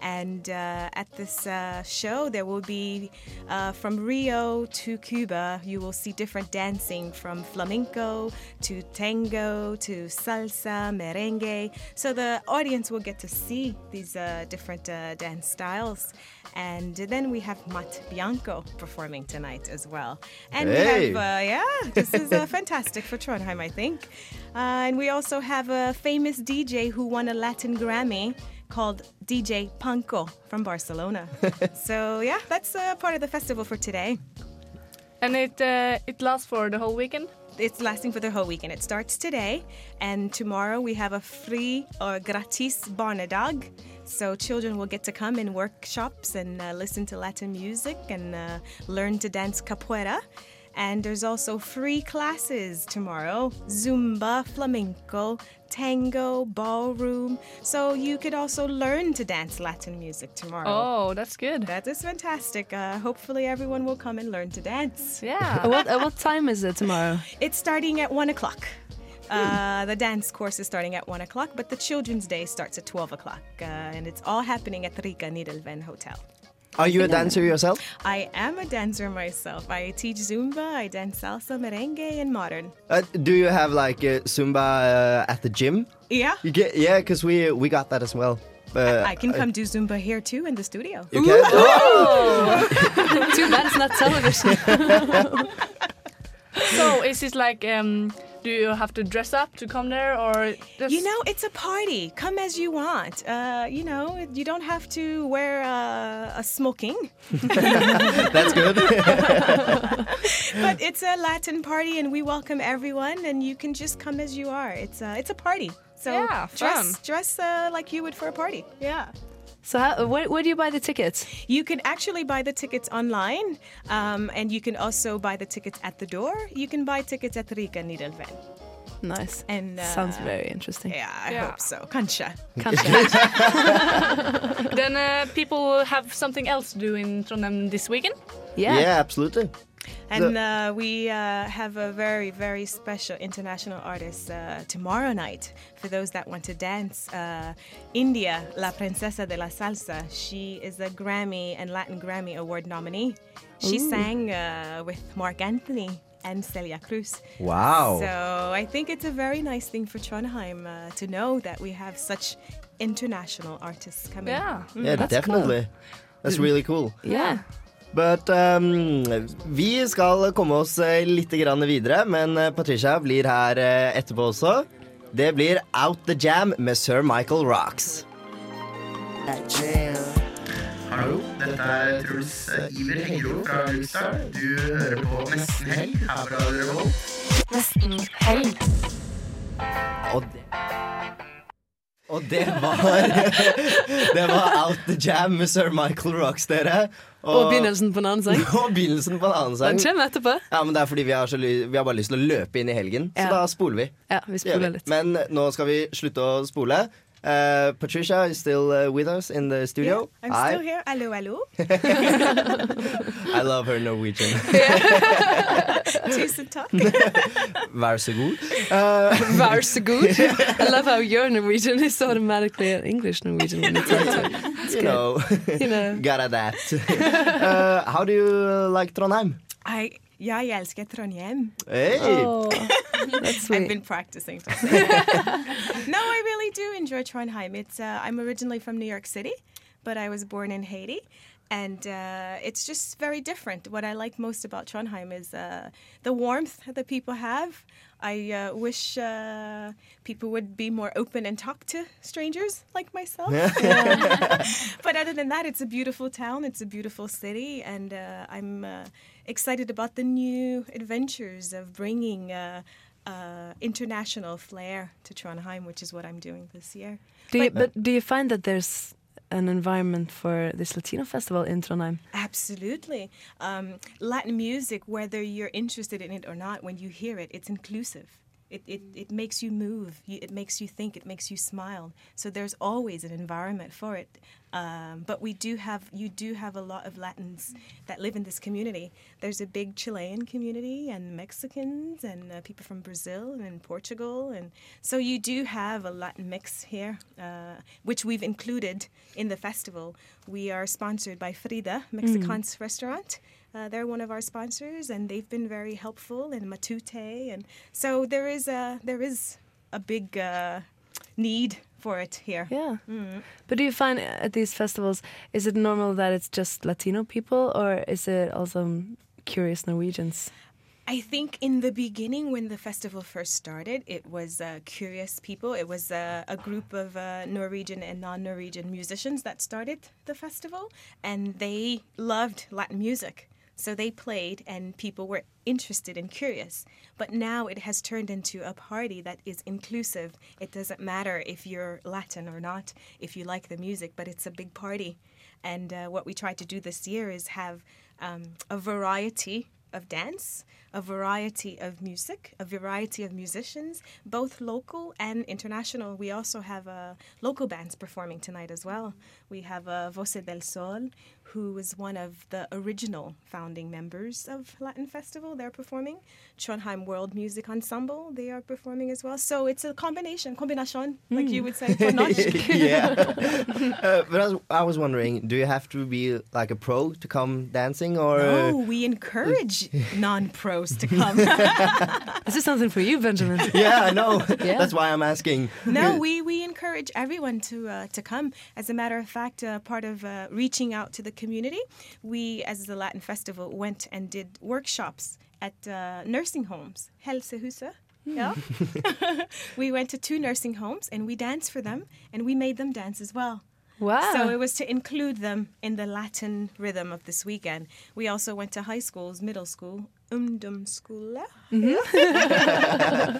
And uh, at this uh, show, there will be uh, from Rio to Cuba, you will see different dancing from flamenco to tango to salsa, merengue. So the audience will get to see these uh, different uh, dance styles. And then we have Matt Bianco performing tonight as well. And Hey. we have, uh, yeah, this is uh, fantastic for Trondheim, I think. Uh, and we also have a famous DJ who won a Latin Grammy called DJ Panko from Barcelona. so yeah, that's uh, part of the festival for today. And it uh, it lasts for the whole weekend. It's lasting for the whole weekend. It starts today, and tomorrow we have a free or gratis barnedag. So children will get to come in workshops and uh, listen to Latin music and uh, learn to dance capoeira. And there's also free classes tomorrow Zumba, flamenco, tango, ballroom. So you could also learn to dance Latin music tomorrow. Oh, that's good. That is fantastic. Uh, hopefully, everyone will come and learn to dance. Yeah. what, uh, what time is it tomorrow? It's starting at one o'clock. Uh, the dance course is starting at one o'clock, but the children's day starts at 12 o'clock. Uh, and it's all happening at Rika Nidelven Hotel. Are you a dancer yourself? I am a dancer myself. I teach Zumba, I dance salsa, merengue, and modern. Uh, do you have like uh, Zumba uh, at the gym? Yeah. You get yeah, because we we got that as well. Uh, I can come do Zumba here too in the studio. You can? Oh! Too bad it's not television. so is it like um, do you have to dress up to come there or just You know, it's a party. Come as you want. Uh, you know, you don't have to wear uh, a smoking. That's good. but it's a Latin party, and we welcome everyone, and you can just come as you are. It's a, it's a party. So Yeah, dress fun. dress uh, like you would for a party. Yeah. So how, where, where do you buy the tickets? You can actually buy the tickets online, um, and you can also buy the tickets at the door. You can buy tickets at Rika Nidelven. Nice. And uh, Sounds very interesting. Yeah, I Yeah. hope so. Kanske. then uh, people will have something else to do in Trondheim this weekend? Yeah. Yeah, absolutely. And uh, we uh, have a very, very special international artist uh, tomorrow night for those that want to dance. Uh, India, La Princesa de la Salsa. She is a Grammy and Latin Grammy Award nominee. She Ooh. sang uh, with Mark Anthony and Celia Cruz. Wow. So I think it's a very nice thing for Trondheim uh, to know that we have such international artists coming. Yeah. Mm. yeah, definitely. That's really cool. Yeah. But um, vi skal komme oss eh, litt grann videre, men eh, Patricia blir her eh, etterpå også. Det blir Out the Jam med Sir Michael Rocks. Hallo, dette er Truls Iver Hengro fra Lukestad. Du hører på Nesten Helg her på Radio Revolt. Nesten helg. Og det, og det var Det var Out the Jam med Sir Michael Rocks, dere. Og begynnelsen på en annen sang. Og begynnelsen på en annen sang. Den kommer etterpå. Ja, men Det er fordi vi har, vi har bare lyst til å løpe inn i helgen, så Ja. da spoler vi. Ja, vi spoler litt. Men nå skal vi slutte å spole. Uh, Patricia is still uh, with us in the studio. I'm Hi. still here. Hello, hello. I love her Norwegian. Tusen takk. Vær så god. Uh, Vær så god. I love how your Norwegian is automatically an English Norwegian. when you try to. It's you good. know, You know. got at that. uh, how do you like Trondheim? I, jeg elsker Trondheim. Hey. Oh, that's sweet. I've been practicing. no, I really do enjoy Trondheim. It's uh, I'm originally from New York City, but I was born in Haiti. And uh, it's just very different. What I like most about Trondheim is uh, the warmth that people have. I uh, wish uh, people would be more open and talk to strangers like myself. but other than that, it's a beautiful town. It's a beautiful city, and uh, I'm uh, excited about the new adventures of bringing uh, international flair to Trondheim, which is what I'm doing this year. Do you, but do you find that there's an environment for this Latino festival in Trondheim? Absolutely. Um, Latin music, whether you're interested in it or not, when you hear it, it's inclusive. It, it, it makes you move, it makes you think, it makes you smile. So there's always an environment for it. Um, but we do have, you do have a lot of Latins that live in this community. There's a big Chilean community and Mexicans and uh, people from Brazil and Portugal. And so you do have a Latin mix here, uh, which we've included in the festival. We are sponsored by Frida, Mexicans restaurant. Uh, they're one of our sponsors, and they've been very helpful. And Matute, and so there is a there is a big uh, need for it here. Yeah. Mm. But do you find at these festivals, is it normal that it's just Latino people or is it also curious Norwegians? I think in the beginning, when the festival first started, it was uh, curious people. It was uh, a group of uh, Norwegian and non Norwegian musicians that started the festival, and they loved Latin music. So they played, and people were interested and curious. But now it has turned into a party that is inclusive. It doesn't matter if you're Latin or not, if you like the music, but it's a big party. And uh, what we tried to do this year is have um, a variety of dance, a variety of music, a variety of musicians, both local and international. We also have uh, local bands performing tonight as well. We have uh, Voce del Sol, who is one of the original founding members of Latin Festival. They're performing. Trondheim World Music Ensemble, they are performing as well. So it's a combination, combination, like you would say, for norsk. yeah. uh, but I was, I was wondering, do you have to be like a pro to come dancing, or No, we encourage non-pros to come. This is something for you, Benjamin. yeah, I know. Yeah. That's why I'm asking. no, we, we encourage everyone to uh, to come. As a matter of fact, uh, part of uh, reaching out to the community, we, as the Latin Festival, went and did workshops at uh, nursing homes, Helsehuset. Yeah. we went to two nursing homes and we danced for them and we made them dance as well. Wow. So it was to include them in the Latin rhythm of this weekend. We also went to high schools, middle school, ungdomsskole.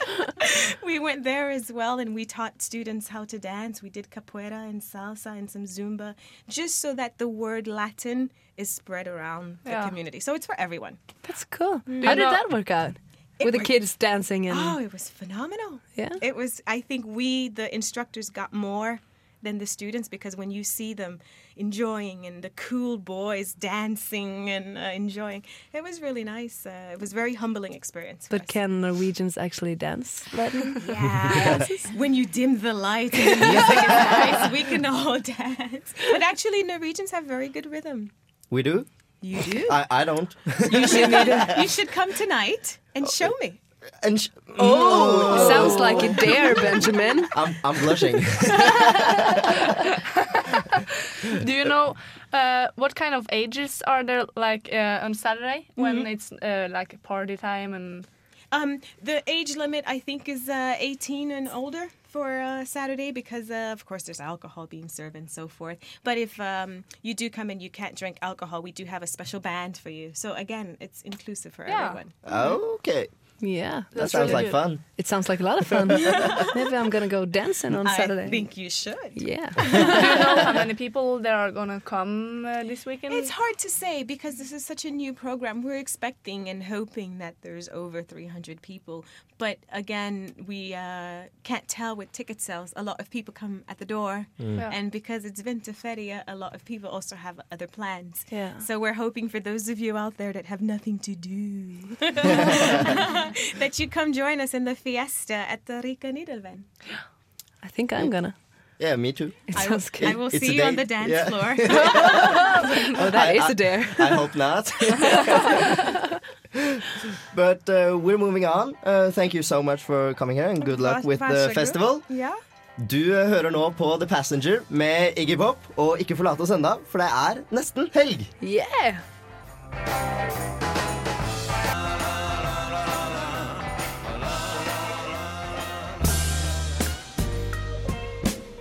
we went there as well and we taught students how to dance. We did capoeira and salsa and some zumba just so that the word Latin is spread around the Yeah. community. So it's for everyone. That's cool. Mm. How did that work out? It With the worked- kids dancing and Oh, it was phenomenal. Yeah? It was I think we the instructors got more than the students because when you see them enjoying and the cool boys dancing and uh, enjoying, it was really nice. Uh, it was a very humbling experience. for But can Norwegians actually dance Latin? Yeah. when you dim the light and the music is nice, we can all dance. But actually, Norwegians have very good rhythm. We do. You do? I, I don't. You should, you should come tonight and show me. And sh- Oh, sounds like a dare, Benjamin. I'm, I'm blushing. Do you know uh, what kind of ages are there like uh, on Saturday when Mhm. it's uh, like party time and Um, the age limit, I think, is uh, 18 and older for uh, Saturday because, uh, of course, there's alcohol being served and so forth. But if um, you do come and you can't drink alcohol, we do have a special band for you. So, again, it's inclusive for Yeah. everyone. Okay. Yeah, That sounds like fun. It sounds like a lot of fun. Maybe I'm gonna go dancing on I Saturday. I think you should. Yeah. do you know how many people there are gonna come uh, this weekend? It's hard to say because this is such a new program. We're expecting and hoping that there's over 300 people. But again, we uh, can't tell with ticket sales. A lot of people come at the door. Mm. Yeah. And because it's Vinterferia, a lot of people also have other plans. Yeah. So we're hoping for those of you out there that have nothing to do, that you come join us in the fiesta at the Rika Nidelven. I think I'm gonna. Yeah, me too. It I sounds good. I will It's see you you on the dance Yeah. floor. oh, that I- is I- a dare. I hope not. but uh, we're moving on. Uh, thank you so much for coming here, and good luck with the festival. Yeah. Du uh, hører nå på The Passenger med Iggy Pop, og ikke forlat oss enda, for det er nesten helg. Yeah!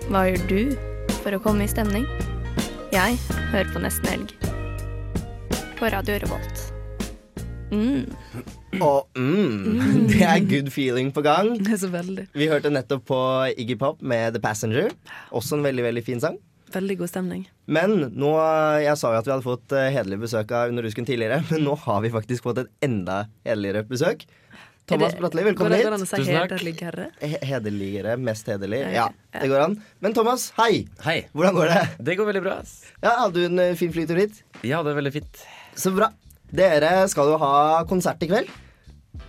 Hva gjør du for å komme i stemning? Jeg hører på Nesten Helg. På Radio Revolt. Mm. Og mm, det er good feeling på gang. Det er så veldig. Vi hørte nettopp på Iggy Pop med The Passenger. Også en veldig veldig fin sang. Veldig god stemning. Men nå, jeg sa jo at vi hadde fått eh, hederlig besøk av Under Rusken tidligere, men nå har vi faktisk fått et enda hederligere besøk. Thomas Bratli, velkommen hit. går det an å si Tusen takk. hederligere? Hederligere, mest hederlig. Ja, det går an. Men Thomas, hei. Hei. Hvordan går det? Det går veldig bra. ass. Ja, Hadde du en eh, fin flytur hit? Ja, det er veldig fint. Så bra. Dere skal jo ha konsert i kveld.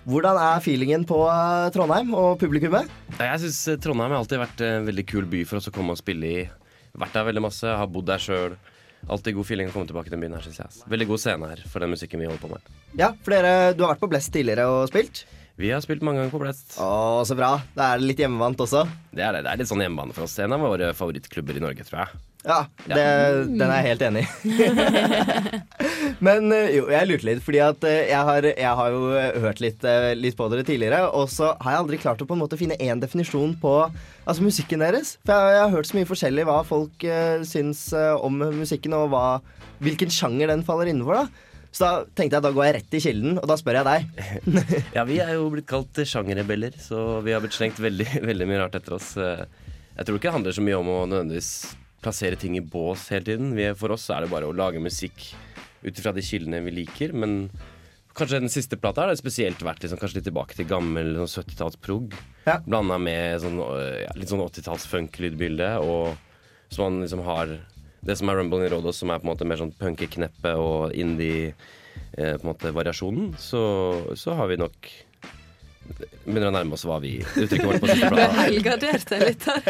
Hvordan er feelingen på eh, Trondheim og publikummet? Jeg syns Trondheim har alltid vært en veldig kul by for oss å komme og spille i. Vært der veldig masse, har bodd der sjøl. Alltid god feeling å komme tilbake til den byen her, synes jeg. ass. Veldig god scene her for den musikken vi holder på med. Ja, for dere, Du har vært på Blest tidligere og spilt? Vi har spilt mange ganger på Blest. Å, så bra. Da er det litt hjemmevant også. Det er det. Det er litt sånn hjemmebane for oss. En av våre favorittklubber i Norge, tror jeg. Ja, det, den er jeg helt enig i. Men eh, jo, jeg lurte litt, fordi at eh, jeg har, jeg har jo eh, hørt litt, litt på dere tidligere, og så har jeg aldri klart å på en måte finne én definisjon på altså, musikken deres. For jeg, jeg har hørt så mye forskjellig hva folk uh, syns uh, om musikken, og hva, hvilken sjanger den faller innenfor. da så da tenkte jeg da går jeg rett i kilden, og da spør jeg deg. Ja, vi er jo blitt kalt sjangerrebeller, så vi har blitt slengt veldig, veldig mye rart etter oss. Eh, Jeg tror ikke det handler så mye om å nødvendigvis plassere ting i bås hele tiden. Vi, for oss er det bare å lage musikk ut ifra de kildene vi liker, men Kanskje den siste plata har spesielt vært liksom, kanskje litt tilbake til gammel sånn 70-tallsprog. Ja. Blanda med sånn, øh, ja, litt sånn 80-talls-funk-lydbilde. Og så man liksom har det som er Rumble in Rodos, som er på en måte mer sånn punky-kneppe og indie eh, så, så har vi nok Begynner å nærme oss hva vi uttrykket vårt på siste plata. helgardert deg litt her.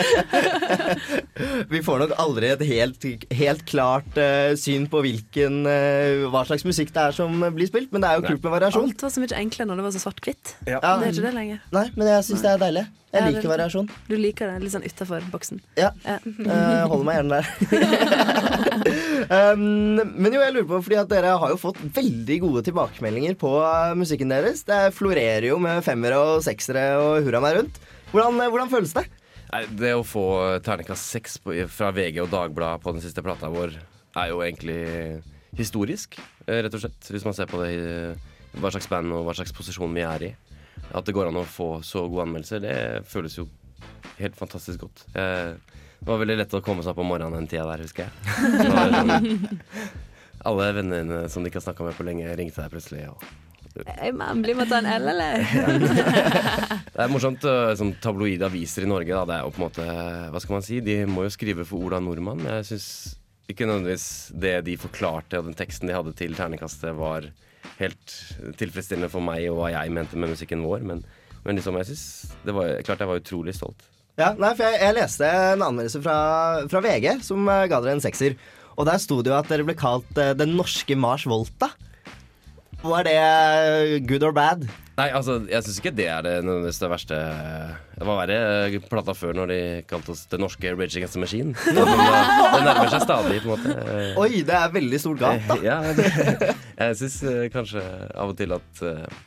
Vi får nok aldri et helt, helt klart uh, syn på hvilken, uh, hva slags musikk det er som blir spilt, men det er jo kult med variasjon. Alt var så mye enklere når det var så svart-hvitt. Ja. Det er ikke det lenger. Nei, men jeg syns det er deilig. Jeg Ja, er liker litt- variasjon. Du liker det litt sånn utafor boksen. Ja. Eh, holder meg gjerne der. um, men jo, jeg lurer på, fordi at dere har jo fått veldig gode tilbakemeldinger på eh, musikken deres. Det florerer jo med femmere og seksere og hurra meg rundt. Hvordan, eh, hvordan føles det? Nei, det å få terningkast seks fra VG og Dagbladet på den siste plata vår, er jo egentlig historisk, eh, rett og slett. Hvis man ser på det hva slags band og hva slags posisjon vi er i. At det går an å få så gode anmeldelser, det føles jo helt fantastisk godt. Eh, Det var veldig lett å komme seg opp om morgenen den tida der, husker jeg. Sånn, alle vennene som de ikke har snakka med på lenge, ringte deg plutselig. Og Hey man, bli med ta en L, eller? Det er morsomt. Sånn Som tabloide aviser i Norge, da, det er jo på en måte Hva skal man si? De må jo skrive for Ola Nordmann. Jeg syns ikke nødvendigvis det de forklarte og den teksten de hadde til terningkastet, var helt tilfredsstillende for meg og hva jeg mente med musikken vår. Men, men liksom, jeg synes det var klart jeg var utrolig stolt. Ja, nei, for jeg, jeg leste en anmeldelse fra, fra VG som eh, ga dere en sekser. Og der sto det jo at dere ble kalt uh, Den norske Mars Volta. Var det good or bad? Nei, altså, jeg syns ikke det er det det verste. Det var verre eh, plata før, når de kalte oss det norske Rage Against the Machine. Det, nærmer seg stadig, på en måte. Eh, Oi, det er veldig stort gap, da. Ja, det, jeg syns kanskje av og til at eh,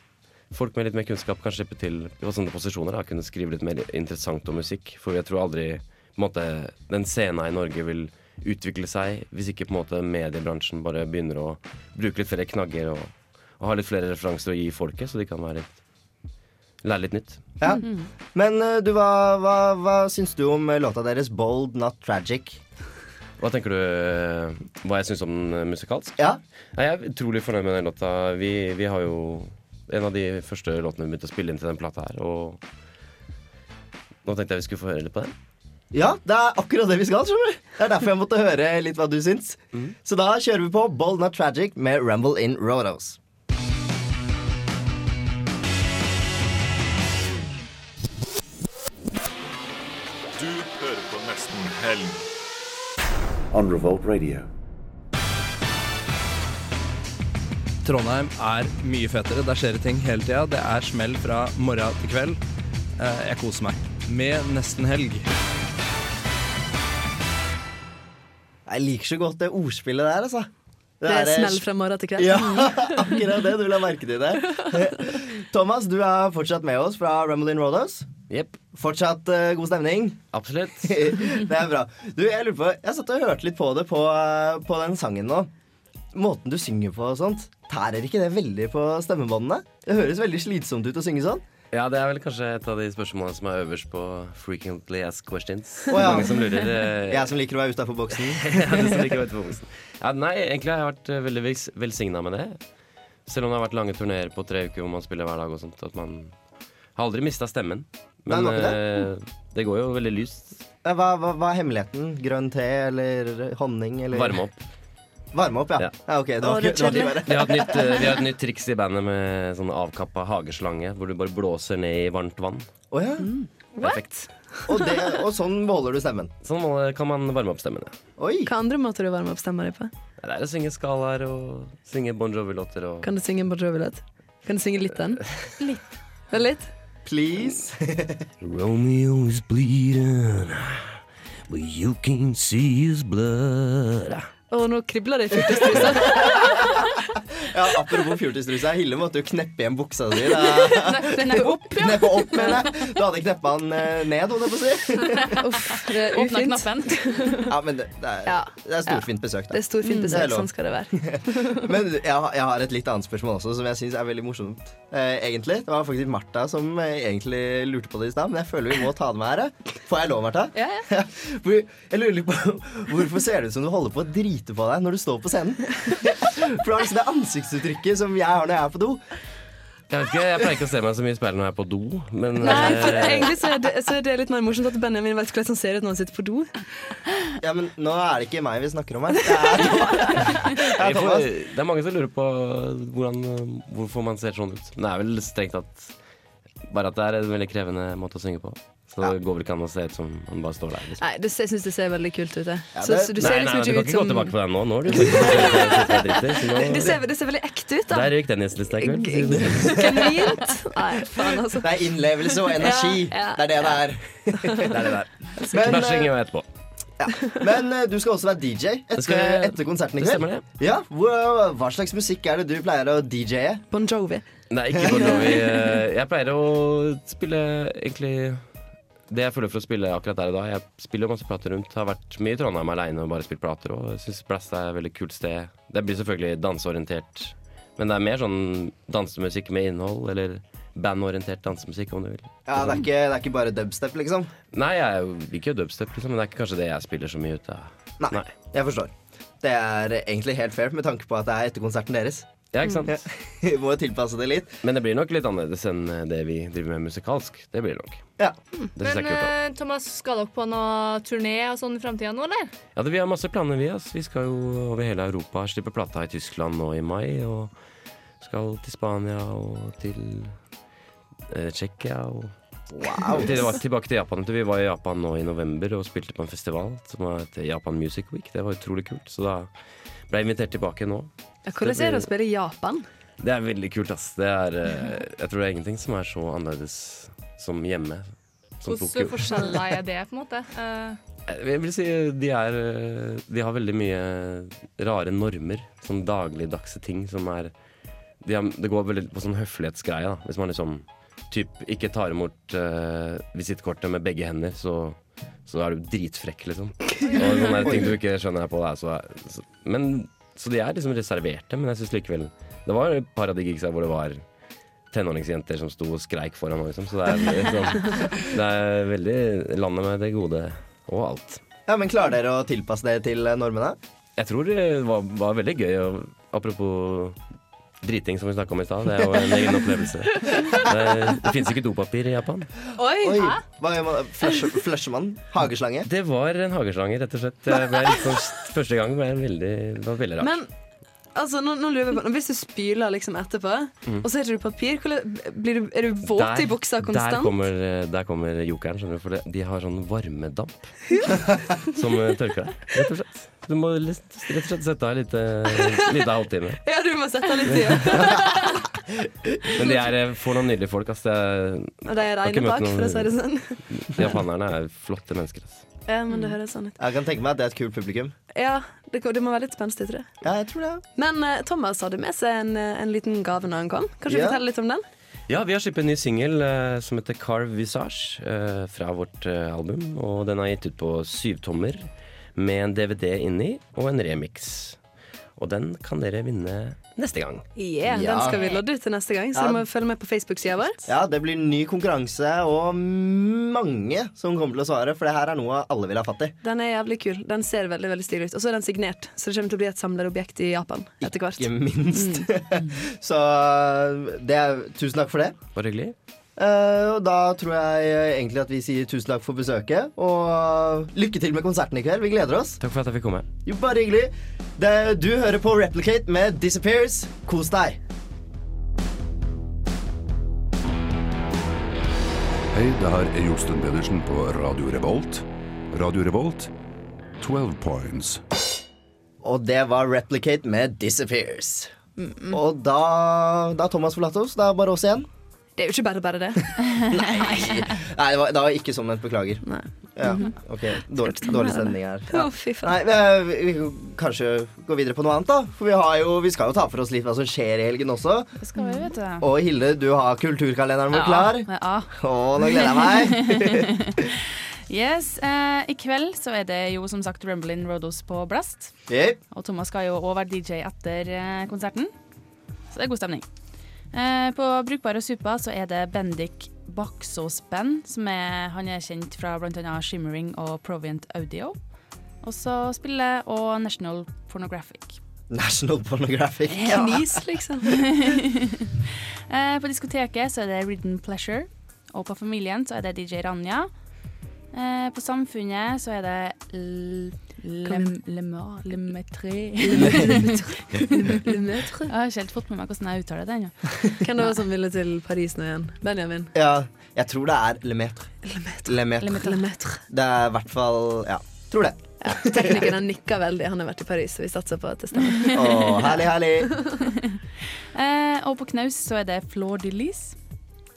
folk med litt mer kunnskap kan slippe til på sånne posisjoner. Da, kunne skrive litt mer interessant om musikk. For jeg tror aldri på en måte, den scenen i Norge vil utvikle seg hvis ikke på en måte mediebransjen bare begynner å bruke litt flere knagger og, og ha litt flere referanser å gi folket, så de kan være litt lære litt nytt. Ja. Men eh, du, hva, hva, hva syns du om eh, låta deres 'Bold Not Tragic'? Hva tenker du eh, Hva jeg syns om den musikalsk? Ja. Nei, Jeg er utrolig fornøyd med den låta. Vi, vi har jo en av de første låtene vi begynte å spille inn til den plata her, og nå tenkte jeg vi skulle få høre litt på den. Ja, det er akkurat det vi skal. skjønner du Det er derfor jeg måtte høre litt hva du syns. Så da kjører vi på Bold Not Tragic med Rumble in Rodos. Helg. on Revolt Radio. Trondheim er mye fetere. Der skjer det ting hele tida. Det er smell fra morgen til kveld. Eh, Jeg koser meg. Med nesten helg. Jeg liker så godt det ordspillet der, altså. Det er smell fra morgen til kveld. Ja, akkurat det. Du vil ha merke til det. Thomas, du er fortsatt med oss fra Rumble in Rodos. Fortsatt uh, god stemning? Absolutt. det er bra. Du, Jeg lurer på, jeg satt og hørte litt på det på, uh, på den sangen nå. Måten du synger på og sånt, tærer ikke det veldig på stemmebåndene? Det høres veldig slitsomt ut å synge sånn. Ja, det er vel kanskje et av de spørsmålene som er øverst på Frequently Asked Questions. Oh, ja. Mange som lurer. eh, Jeg som liker å være utafor boksen. ja, du som liker å være utenfor boksen. Ja, nei, egentlig har jeg vært veldig vel- velsigna med det. Selv om det har vært lange turneer på tre uker hvor man spiller hver dag og sånt. At man har aldri mista stemmen. Nei, Men det var ikke eh, det går jo veldig lyst. Hva, hva, hva er hemmeligheten? Grønn te eller honning? Eller? Varme opp. Varme opp, ja. ja. ok, det var ikke, det var. Vi har, nytt, eh, vi har et nytt triks i bandet med sånn avkappa hageslange, hvor du bare blåser ned i varmt vann. Oh, ja. Perfekt. Og, det, og sånn beholder du stemmen? Sånn måler, kan man varme opp stemmen, ja. Hva andre måter du varmer opp stemmen din på? Det er å synge skalaer og synge Bon Jovi-låter og Kan du synge en Bon Jovi-låt? Kan du synge litt den? Litt. Litt? Please. Romeo is bleeding, but you can see his blood. Å, nå kribler det i fylkestrusa. Ja, Apropos fjortistruse. Hille måtte jo kneppe igjen buksa si. Da. Kneppe opp, ja. Kneppe opp, mener jeg. Du hadde kneppa den eh, ned, holdt jeg på å si. Uff, det er Åpna knappen. Ja, men det, det, er, Ja. det er storfint besøk, da. Det er storfint Mm, besøk, sånn skal det være. Men jeg, har- jeg har et litt annet spørsmål også, som jeg syns er veldig morsomt. Eh, egentlig. Det var faktisk Martha som eh, egentlig lurte på det i stad, men jeg føler vi må ta det med her. eh. Får jeg lov, Martha? Ja, ja. Jeg lurer litt på Hvorfor ser det ut som du holder på å drite på deg når du står på scenen? For liksom det ansiktsuttrykket som jeg har når jeg er på do. Jeg vet ikke, jeg pleier ikke å se meg så mye i speilet når jeg er på do, men Nei, for eh, egentlig så er, det, så er det litt mer morsomt at Benjamin vet hvordan han ser ut når han sitter på do. Ja, men nå er det ikke meg vi snakker om her. Det er, vi får, det er mange som lurer på hvordan, hvorfor man ser sånn ut. Men det er vel strengt tatt bare at det er en veldig krevende måte å synge på. Så det går vel ikke an å se ut som han bare står der. Liksom. Nei, det, jeg syns det ser veldig kult ut. Ja, det- så du ser nei, liksom nei, ikke du kan ut ikke gå tilbake på den nå. Nå du så nå- det, ser, det ser veldig ekte ut, da. Der røyk den gjestelista i kveld. Genuint. Nei, faen, altså. det er innlevelse og energi. Ja, ja, det er det det er. Det er det der. Men, Bæsjing etterpå. Men eh, du skal også være DJ etter, skal jeg- etter konserten i Det kveld. stemmer Ja, hva, hva slags musikk er det du pleier å DJ-e? Bon Jovi. Nei, ikke Bon Jovi. Eh, Jeg pleier å spille egentlig det jeg føler for å spille akkurat der og da. Jeg spiller masse plater rundt. Har vært mye i Trondheim aleine og bare spilt plater. Og syns Blast er et veldig kult sted. Det blir selvfølgelig danseorientert, men det er mer sånn dansemusikk med innhold, eller bandorientert dansemusikk, om du vil. Ja, det er, ikke, det er ikke bare dubstep, liksom? Nei, jeg er liker jo dubstep, liksom, men det er ikke kanskje det jeg spiller så mye ut av. Nei, jeg forstår. Det er egentlig helt fair med tanke på at det er etter konserten deres. Ja, ikke sant? Vi må jo tilpasse det litt. Men det blir nok litt annerledes enn det vi driver med musikalsk. Det blir det nok. Ja. Det Men kult. eh, Thomas, skal dere på noe turné og sånn i framtida nå, eller? Ja, det, Vi har masse planer, vi. ass. Vi skal jo over hele Europa. Slippe plata i Tyskland nå i mai. Og skal til Spania og til eh, Tsjekkia. Og Wow. tilbake, tilbake til Japan. Vi var i Japan nå i november og spilte på en festival som het Japan Music Week. Det var utrolig kult. Så da ble invitert tilbake nå. Ja, hvordan er det å spille i Japan? Det er veldig kult, ass. Det er, eh, jeg tror det er ingenting som er så annerledes som hjemme. Som hvordan forskjeller er det, på en måte? Eh, Jeg vil si de er eh, De har veldig mye rare normer. Sånn dagligdagse ting som er de har, Det går veldig på sånn høflighetsgreie, da. Hvis man liksom typ ikke tar imot uh, visittkortet med begge hender, så, så er du dritfrekk, liksom. Og sånne ting du ikke skjønner på deg, så, så Men Så de er liksom reserverte, men jeg syns likevel Det var et par av de gigsa hvor det var tenåringsjenter som sto og skreik foran meg, liksom. Så det er, liksom, det er veldig landet med det gode og alt. Ja, Men klarer dere å tilpasse det til normene? Jeg tror det var, var veldig gøy. Og apropos driting, som vi snakka om i stad. Det er jo en egen opplevelse. Det, det fins ikke dopapir i Japan. Oi! Hva gjør man? Flusher, flusher man? Hageslange? Det var en hageslange, rett og slett. Sånn, første gang ble veldig, det var veldig rart. Men altså, nå, nå lurer vi på Hvis du spyler liksom etterpå, Mm. og så heter du papir, hvordan, blir du, er du våt i buksa konstant? Der kommer, der kommer jokeren, skjønner du. For de har sånn varmedamp som eh, tørker deg, rett og slett. Du må rett og slett sette av en lite, lite halvtime. Ja, du må sette av litt tid. Men de er eh, for noen nydelige folk, Altså. Det er, Og de er reine bak, for å si det sånn. Japanerne er flotte mennesker, Altså. Ja, men det høres sånn ut. Jeg kan tenke meg at det er et kult publikum. Ja, det, det må være litt spenstig, tror jeg. Ja, jeg tror det. Men uh, Thomas hadde med seg en, eh, en liten gave når han kom. Kan du Ja. fortelle litt om den? Ja, vi har sluppet en ny singel uh, som heter Carve Visage uh, fra vårt eh, album. Og den er gitt ut på syvtommer med en DVD inni og en remix. Og den kan dere vinne neste gang. Yeah, Ja. Den skal vi lodde ut til neste gang, så Ja. dere må følge med på Facebook-sida vår. Ja, det blir ny konkurranse og mange som kommer til å svare, for det her er noe alle vil ha fatt i. Den er jævlig kul. Den ser veldig veldig stilig ut. Og så er den signert, så det kommer til å bli et samlerobjekt i Japan etter hvert. Ikke minst. så det er, tusen takk for det. Bare hyggelig. Eh, og da tror jeg egentlig at vi sier tusen takk for besøket, og lykke til med konserten i kveld. Vi gleder oss. Takk for at jeg fikk komme. Jo, bare hyggelig. Det, du hører på Replicate med Disappears. Kos deg. Hei, det her er Josten Pedersen på Radio Revolt. Radio Revolt, 12 points. Og det var Replicate med Disappears. Mm, Og da, da har Thomas forlatt oss. Det er bare oss igjen. Det er jo ikke bare bare det. Nei, det var, det var ikke sånn ment. Beklager. Ja, Mhm. ok, Dårlig, dårlig stemning her. Faen. Nei, vi, vi kan kanskje gå videre på noe annet, da. For vi, har jo, vi skal jo ta for oss litt hva som skjer i helgen også. Det skal vi, vet du. Og Hilde, du har kulturkalenderen vår klar. Ja. Å, nå gleder jeg meg. Yes, eh, I kveld så er det jo som sagt Rumblin' Rodos på Blast. Yep. Og Thomas skal jo også være DJ etter eh, konserten. Så det er god stemning. Eh, på Brukbare Suppa så er det Bendik Baksås Band, som er, han er kjent fra bl.a. Shimmering og Proviant Audio. Og så spiller og National Pornographic. National Pornographic. Ja. Nis, liksom. eh, på diskoteket så er det Ridden Pleasure. Og på Familien så er det DJ Ranja. Eh, på Samfunnet så er det l- lem, lema, Lemetre Lemaitre. Jeg har ikke helt fått med meg hvordan jeg uttaler det ennå. Hvem det var som ville til Paris nå igjen? Benjamin? Ja, jeg tror det er Lemaitre. Lemaitre. Lemaitre. Det er i hvert fall Ja, tror det. Ja, teknikeren nikker veldig. Han har vært i Paris, så vi satser på at det stemmer. Oh, herlig, herlig. Eh, og på Knaus så er det Flor de Lis.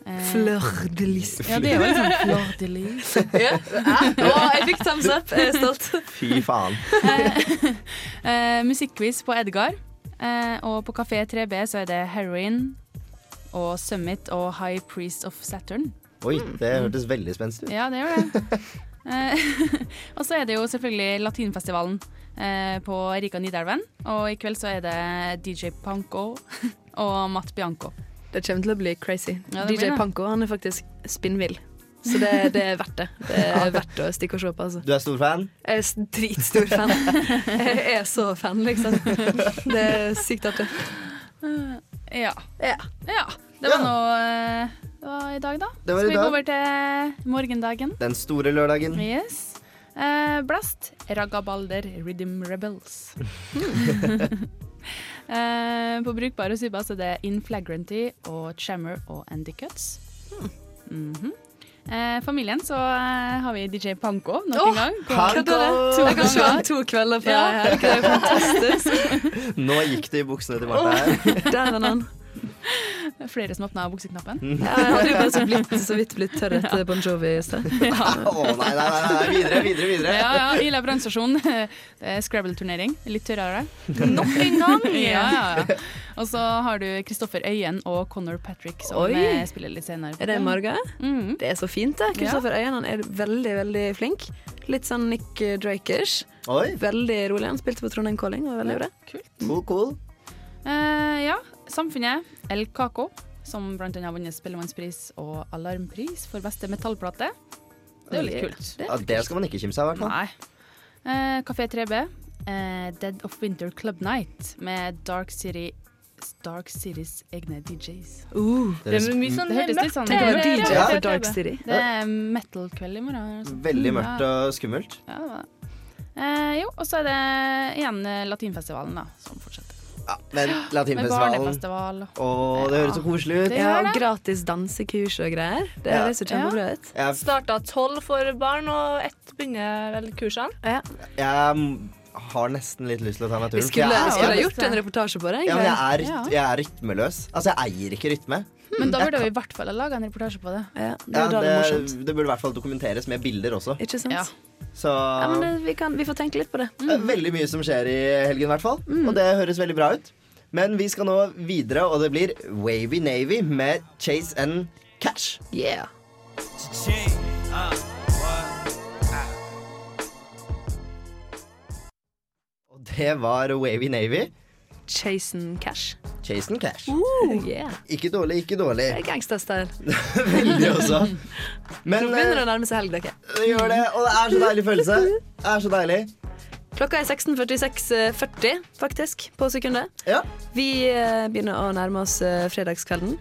Fleur de lis. Ja, det er jo liksom fleur de Lis. Ja. Å, jeg fikk thumbs up. Jeg er stolt. Fy faen. Eh, Musikkquiz på Edgar. Eh, og på Kafé 3B så er det Heroin og Summit og High Priest of Saturn. Oi, det hørtes veldig spenstig ut. Ja, det gjør det. Eh, og så er det jo selvfølgelig Latinfestivalen eh, på Rika Nidelven. Og i kveld så er det DJ Panko og Matt Bianco. Det kommer til å bli crazy. Ja, DJ det. Panko han er faktisk spinnvill. Så det, det er verdt det. Det er verdt å stikke og se på. Altså. Du er stor fan? Jeg er dritstor fan. Jeg er så fan, liksom. Det er sykt artig. Eh, ja. Ja. ja. Det var nå eh, det var i dag, da. Det var i dag. Så vi går over til morgendagen? Den store lørdagen. Yes. Eh, Blast, Ragabalder, Rhythm Rebels. eh, på brukbare subber så er det Inflagranty og Chammer og Andy Mm -hmm. eh, familien så eh, har vi DJ Panko nok oh, en gang. Panko! To Jeg kan se han to kvelder på Ja. her. Det er fantastisk. Nå gikk det i buksene til Marte her. Der er han. Er flere som åpna bukseknappen. Ja, jeg hadde jo bare så, blitt, så vidt blitt tørr etter Bon Jovi i sted. Å nei, nei, nei, nei, videre, videre, videre. Ja, ja, Ila brannstasjon. Er Scrabble-turnering. Litt tørrere. Nok en gang! ja, ja, ja. Og så har du Kristoffer Øyen og Connor Patrick som Oi. eh, spiller litt senere. Er det Marga? Det er så fint, det. Kristoffer Øyen han er veldig, veldig flink. Litt sånn Nick Drakers. Veldig rolig. Han spilte på Trondheim Calling. og Veldig bra. Cool, cool. Uh, ja, Samfunnet. El Caco, som annet har vunnet Spellemannspris og Alarmpris for beste metallplate. Det er jo litt kult. Ja, det skal man ikke kimse av, i hvert fall. Nei. Eh, Kafé 3B. Eh, Dead of Winter Club Night med Dark City Dark Citys egne DJs. Uh, det er mye sånn Det hørtes litt sånn. Det er DJ Ja, for Dark City. Det er metal-kveld i morgen. altså. Veldig mørkt og skummelt. Ja, det var. Eh, jo, og så er det igjen eh, Latinfestivalen, da, som fortsetter. Ja, men Latinfestivalen Og det høres så koselig ut. Ja, og gratis dansekurs og greier. Det Ja. høres jo kjempebra ut. Ja. Starta tolv for barn, og ett begynner vel kursene. jeg har nesten litt lyst til å ta meg Vi turen. Vi skulle, jeg skulle ha jeg- gjort en reportasje på det. Ja, men jeg er, jeg er rytmeløs. Altså, jeg eier ikke rytme. Men da burde vi i hvert fall ha laga en reportasje på det. Ja, Ja, det, det burde i hvert fall dokumenteres med bilder også. Ikke sant? Ja. Så Ja, men det, vi, kan, vi får tenke litt på det. er veldig mye som skjer i helgen, i hvert fall. Mm. Og det høres veldig bra ut. Men vi skal nå videre, og det blir Wavy Navy med Chase and Cash. Yeah. Og det var Wavy Navy. Chasen Cash. Chasen Cash. Cash. yeah. Ikke dårlig, ikke dårlig. Det er gangsterstyle. Veldig også. Men Nå begynner det eh, å nærme seg helg, dere. det gjør det, og det er så deilig følelse. Det er så deilig. Klokka er 16.46,40 faktisk på sekundet. Ja. Vi eh, begynner å nærme oss eh, fredagskvelden.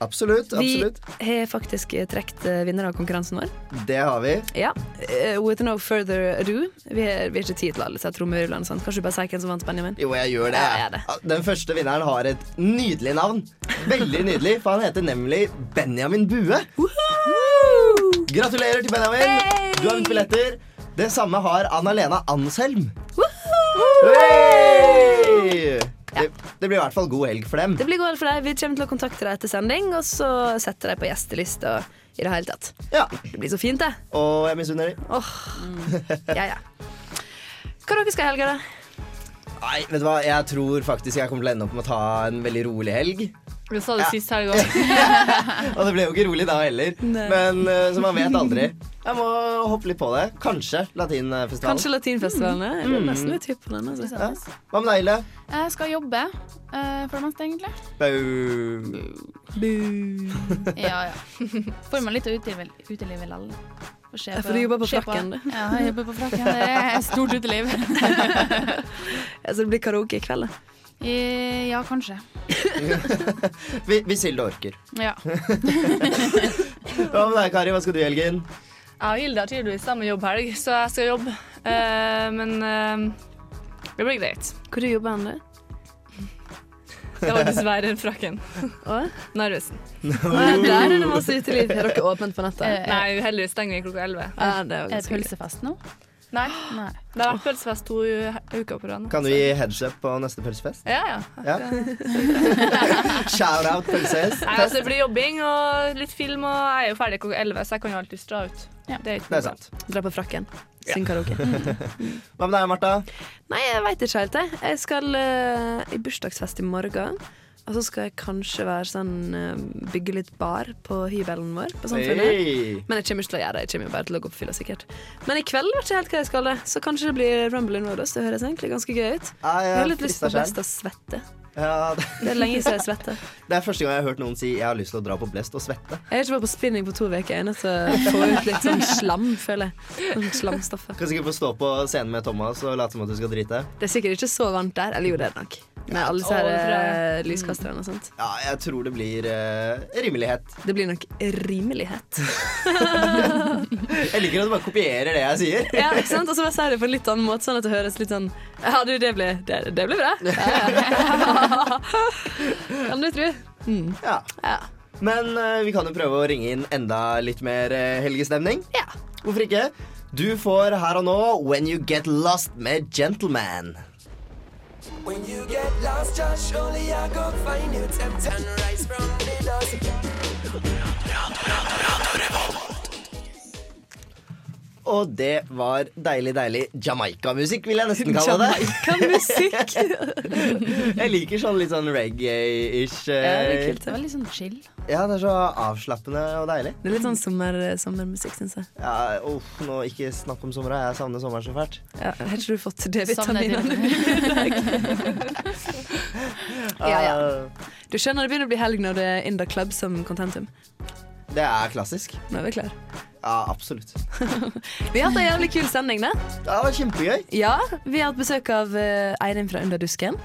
Absolutt. absolutt. Vi har faktisk eh, trukket eh, vinner av konkurransen vår. Det har vi. Ja. eh, with no further ado. Vi har, vi har ikke tid til alle disse trommerullene. Sånn. Kanskje du bare sier hvem som vant, Benjamin? Jo, jeg gjør det. Ja, jeg det. Den første vinneren har et nydelig navn. Veldig nydelig, for han heter nemlig Benjamin Bue. Gratulerer til Benjamin. Du har vunnet billetter. Det samme har Anna-Lena Anshelm. Hey! Det, det blir i hvert fall god helg for dem. Det blir god helg for deg. Vi kommer til å kontakte deg etter sending, og så sette deg på gjesteliste og i det hele tatt. Ja. Det blir så fint, det. Og jeg misunner dem. Åh. Ja, ja. Hva dere skal i helga, da? Nei, vet du hva? Jeg tror faktisk jeg kommer til å ende opp med å ta en veldig rolig helg. Det sa det Ja. sist helg òg. Og det ble jo ikke rolig da heller. Nei. Men eh, så man vet aldri. Jeg må hoppe litt på det. Kanskje Latinfestivalen. Kanskje Latinfestivalen? Jeg er Mm. nesten litt hypp på den. Altså. Ja. Hva med deg, Ile? Jeg skal jobbe uh, for det meste, egentlig. Bau. Ja, ja. Får meg litt uteliv uteliv i lall. Får se Ja, for du jobber på frakken, du. Ja, jeg jobber på frakken. Det er stort uteliv. Så det blir karaoke i kveld, da. I- Ja, kanskje. Hvis Hilde orker. Ja. Hva med deg, Kari? Hva skal du i helgen? Jeg og Hilde har tydeligvis samme jobbhelg, så jeg skal jobbe. Eh, men eh, det blir greit. Hvor du jobber du? Det var dessverre frakken. Narvesen. Der er det masse uteliv. Er dere åpent på nettet? Eh, Nei, heldigvis stenger vi klokka 11. Ja, jo Er det pølsefest nå? Nei. Nei. Det har vært pølsefest to uker på rad. Kan du gi heads up på neste pølsefest? Ja, ja. Ja. Shout-out pølsefest. Nei, altså, det blir jobbing og litt film, og jeg er jo ferdig klokka 11, så jeg kan jo alltids dra ut. Det er, ikke Det er noe sant. Dra på frakken. Syng karaoke. Hva med deg, Martha? Nei, jeg veit ikke helt, jeg. Jeg skal uh, i bursdagsfest i morgen. Og så skal jeg kanskje være sånn eh, bygge litt bar på hybelen vår. På Samfunnet. Hey. Men jeg kommer ikke til å gjøre det. Jeg kommer bare til å gå på fylla, sikkert. Men i kveld vet ikke helt hva jeg skal. det. Så kanskje det blir Rumble in Rodos. Det høres egentlig ganske gøy ut. Ja, jeg har litt lyst på å svette. Ja, det, Det er lenge siden jeg svetter. det er første gang jeg har hørt noen si 'jeg har lyst til å dra på blest og svette'. Jeg har ikke vært på spinning på to uker. Jeg er nødt til å få ut litt sånn slam, føler jeg. Sånn slamstoffer. Kan sikkert få stå på scenen med Thomas og late som at du skal drite. Det er sikkert ikke så varmt der. Eller jo, det er det nok. Med alle disse her eh, lyskasterne og sånt. Ja, jeg tror det blir uh, rimelighet. Det blir nok rimelighet. Jeg liker at du bare kopierer det jeg sier. Ja, ikke sant? Og så bare sier det på en litt annen måte, sånn at det høres litt sånn Ja, du, det blir, det, det blir bra. Ja, ja. Kan du tro. Mm. Ja. Ja. Men uh, vi kan jo prøve å ringe inn enda litt mer uh, helgestemning. Ja. Hvorfor ikke? Du får her og nå When You Get Lost med Gentleman. When you get lost, Josh, only I go find you. Tempting rise from the dust. Og det var deilig, deilig Jamaica-musikk, vil jeg nesten kalle det. Jamaica-musikk. jeg liker sånn litt sånn reggae-ish. Ja, det er eh, kult. Det var litt sånn chill. Ja, det er så avslappende og deilig. Det er litt sånn sommer, sommermusikk, syns jeg. Ja, uff, nå Ikke snakk om sommeren. Jeg savner sommeren så fælt. Ja, har ikke du fått D-vitaminene? dine i dag. ja, ja. Eh, Du skjønner det begynner å bli helg når det er in the club som contentum. Det er klassisk. Nå er vi klar. Ja, absolutt. Vi har hatt en jævlig kul sending, det. Ja, det var kjempegøy. Ja, vi har hatt besøk av eh, Eirin fra Underdusken.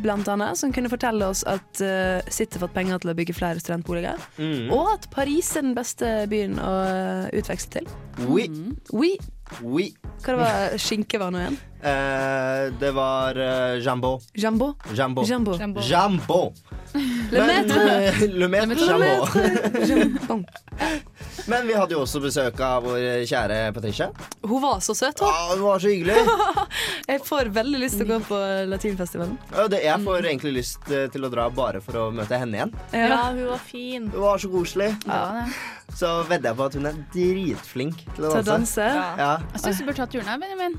Blant annet, som kunne fortelle oss at uh, City har fått penger til å bygge flere studentboliger. Mm. Og at Paris er den beste byen å uh, utveksle til. Oui. Oui. Oui. Hva det var skinke var nå igjen? Eh, det var uh, Jambo. Jambo? Jambo. Jambo. Jambo. Le maître. eh, Le maître Jambo. Men vi hadde jo også besøk av vår kjære Patricia. Hun var så søt, hun. Ja, hun var så hyggelig. Jeg får veldig lyst til å gå på latinfestivalen. Ja, det, jeg får egentlig lyst eh, til å dra bare for å møte henne igjen. Ja, hun var fin. Hun var så koselig. Ja, Så vedder jeg på at hun er dritflink til å danse. Til å danse. danse? Ja. Jeg syns du burde ta turen her, Benjamin.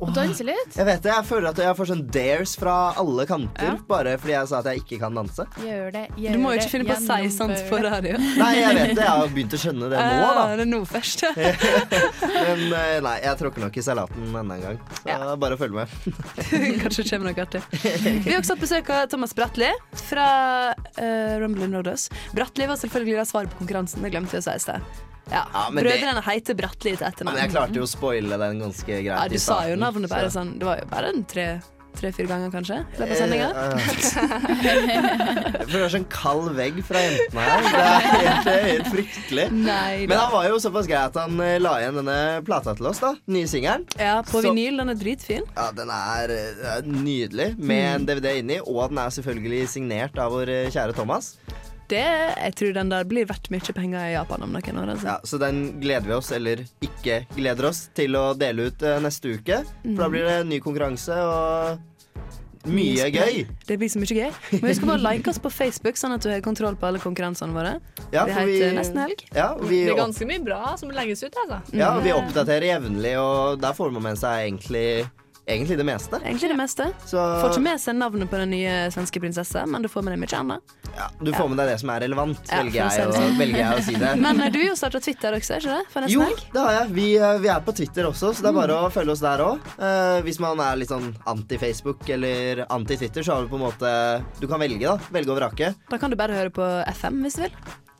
Og danse litt. Jeg vet det, jeg føler at jeg får sånn dares fra alle kanter Ja. bare fordi jeg sa at jeg ikke kan danse. Gjør det, gjør Du må jo ikke finne på å si sånt på radio. Nei, jeg vet det. Jeg har begynt å skjønne det nå, da. det er noe først. Men eh, nei, jeg tråkker nok i salaten enda en gang. Så bare følg med. Kanskje det kommer noe artig. Vi har også hatt besøk av Thomas Bratli fra uh, Rumble in Rodos. Bratli var selvfølgelig da svaret på konkurransen, det glemte vi å si i sted. Ja, men det- Brødrene heter Bratteli til Men jeg klarte jo å spoile den ganske greit. Ja, du sa jo navnet bare så- sånn Det var jo bare en tre tre-fire ganger, kanskje? I løpet av sendinga? For det er sånn kald vegg fra jentene her. Det er helt, helt fryktelig. Nei Men han var jo såpass grei at han eh, la igjen denne plata til oss, da. Nye singelen. Ja, på Så- vinyl. Den er dritfin. Ja, den er, eh, er nydelig, med Mm. en DVD inni, og den er selvfølgelig signert av vår eh, kjære Thomas. Det, jeg tror den der blir verdt mye penger i Japan om noen år. Altså. Ja, så den gleder vi oss, eller ikke gleder oss, til å dele ut eh, neste uke. For da Mm. blir det en ny konkurranse og mye gøy. Det blir så mye gøy. Men husk å bare like oss på Facebook, sånn at du har kontroll på alle konkurransene våre. Ja, det heter vi- Nesten helg. Ja, vi, Det er ganske mye bra som legges ut, altså. ja, vi oppdaterer jevnlig, og der får man med seg egentlig, egentlig det meste. Egentlig det meste. Så Får ikke med seg navnet på den nye svenske prinsessa, men du får med deg mye annet. ja, du får med deg det som er relevant, Ja, velger, jeg, å, sånn. velger jeg å si det. Men eh, du har jo starta Twitter også, ikke det? Jo, helg? det har jeg. Vi, eh, vi er på Twitter også, så det er bare å følge oss der òg. hvis man er litt sånn anti-Facebook eller anti-Twitter, så har du på en måte Du kan velge, da. Velge og vrake. Da kan du bare høre på FM hvis du vil.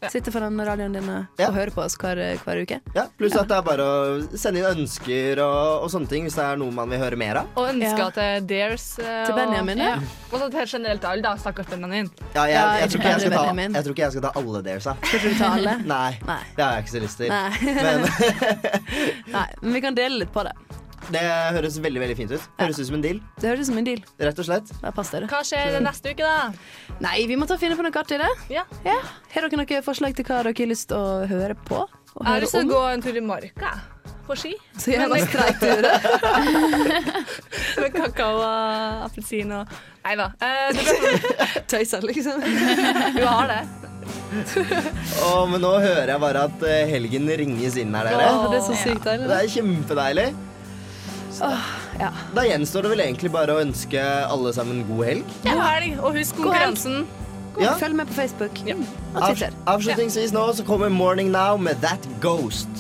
Sitte foran radioen din og ja. høre på oss hver, hver uke. Ja, Pluss at det er bare å sende inn ønsker og, og sånne ting hvis det er noe man vil høre mer av. Og ønsker Ja. til Dares. eh, Til Benjamin, ja. Og så til generelt alle, da. Stakkars Benjamin. Ja, jeg, Ja, jeg, tror ikke jeg, ta, jeg tror ikke jeg skal ta alle deres. da. Skal ikke du ta alle? Nei, Nei. det har jeg ikke så lyst til. Nei. Men Nei, men vi kan dele litt på det. Det høres veldig veldig fint ut. Høres ut som en deal, Det høres ut som en deal. rett og slett. Der passer det. Hva skjer neste uke, da? Nei, vi må ta og finne på noe artig, det. Ja. Har dere noen forslag til hva dere har lyst til å høre på? Og Jeg har lyst til å gå en tur i marka. På ski. Så jævla Men- streit du det. Med kakao og appelsin og Nei da. Eh, Tøyser, liksom. Du har det. oh, men nå hører jeg bare at eh, helgen ringes inn her, dere. Oh, det er så sykt deilig. Det er kjempedeilig. Ja. Da gjenstår det vel egentlig bare å ønske alle sammen god helg. God helg, og husk konkurransen. Ja. Følg med på Facebook og Twitter. avslutningsvis nå så kommer Morning Now med That Ghost.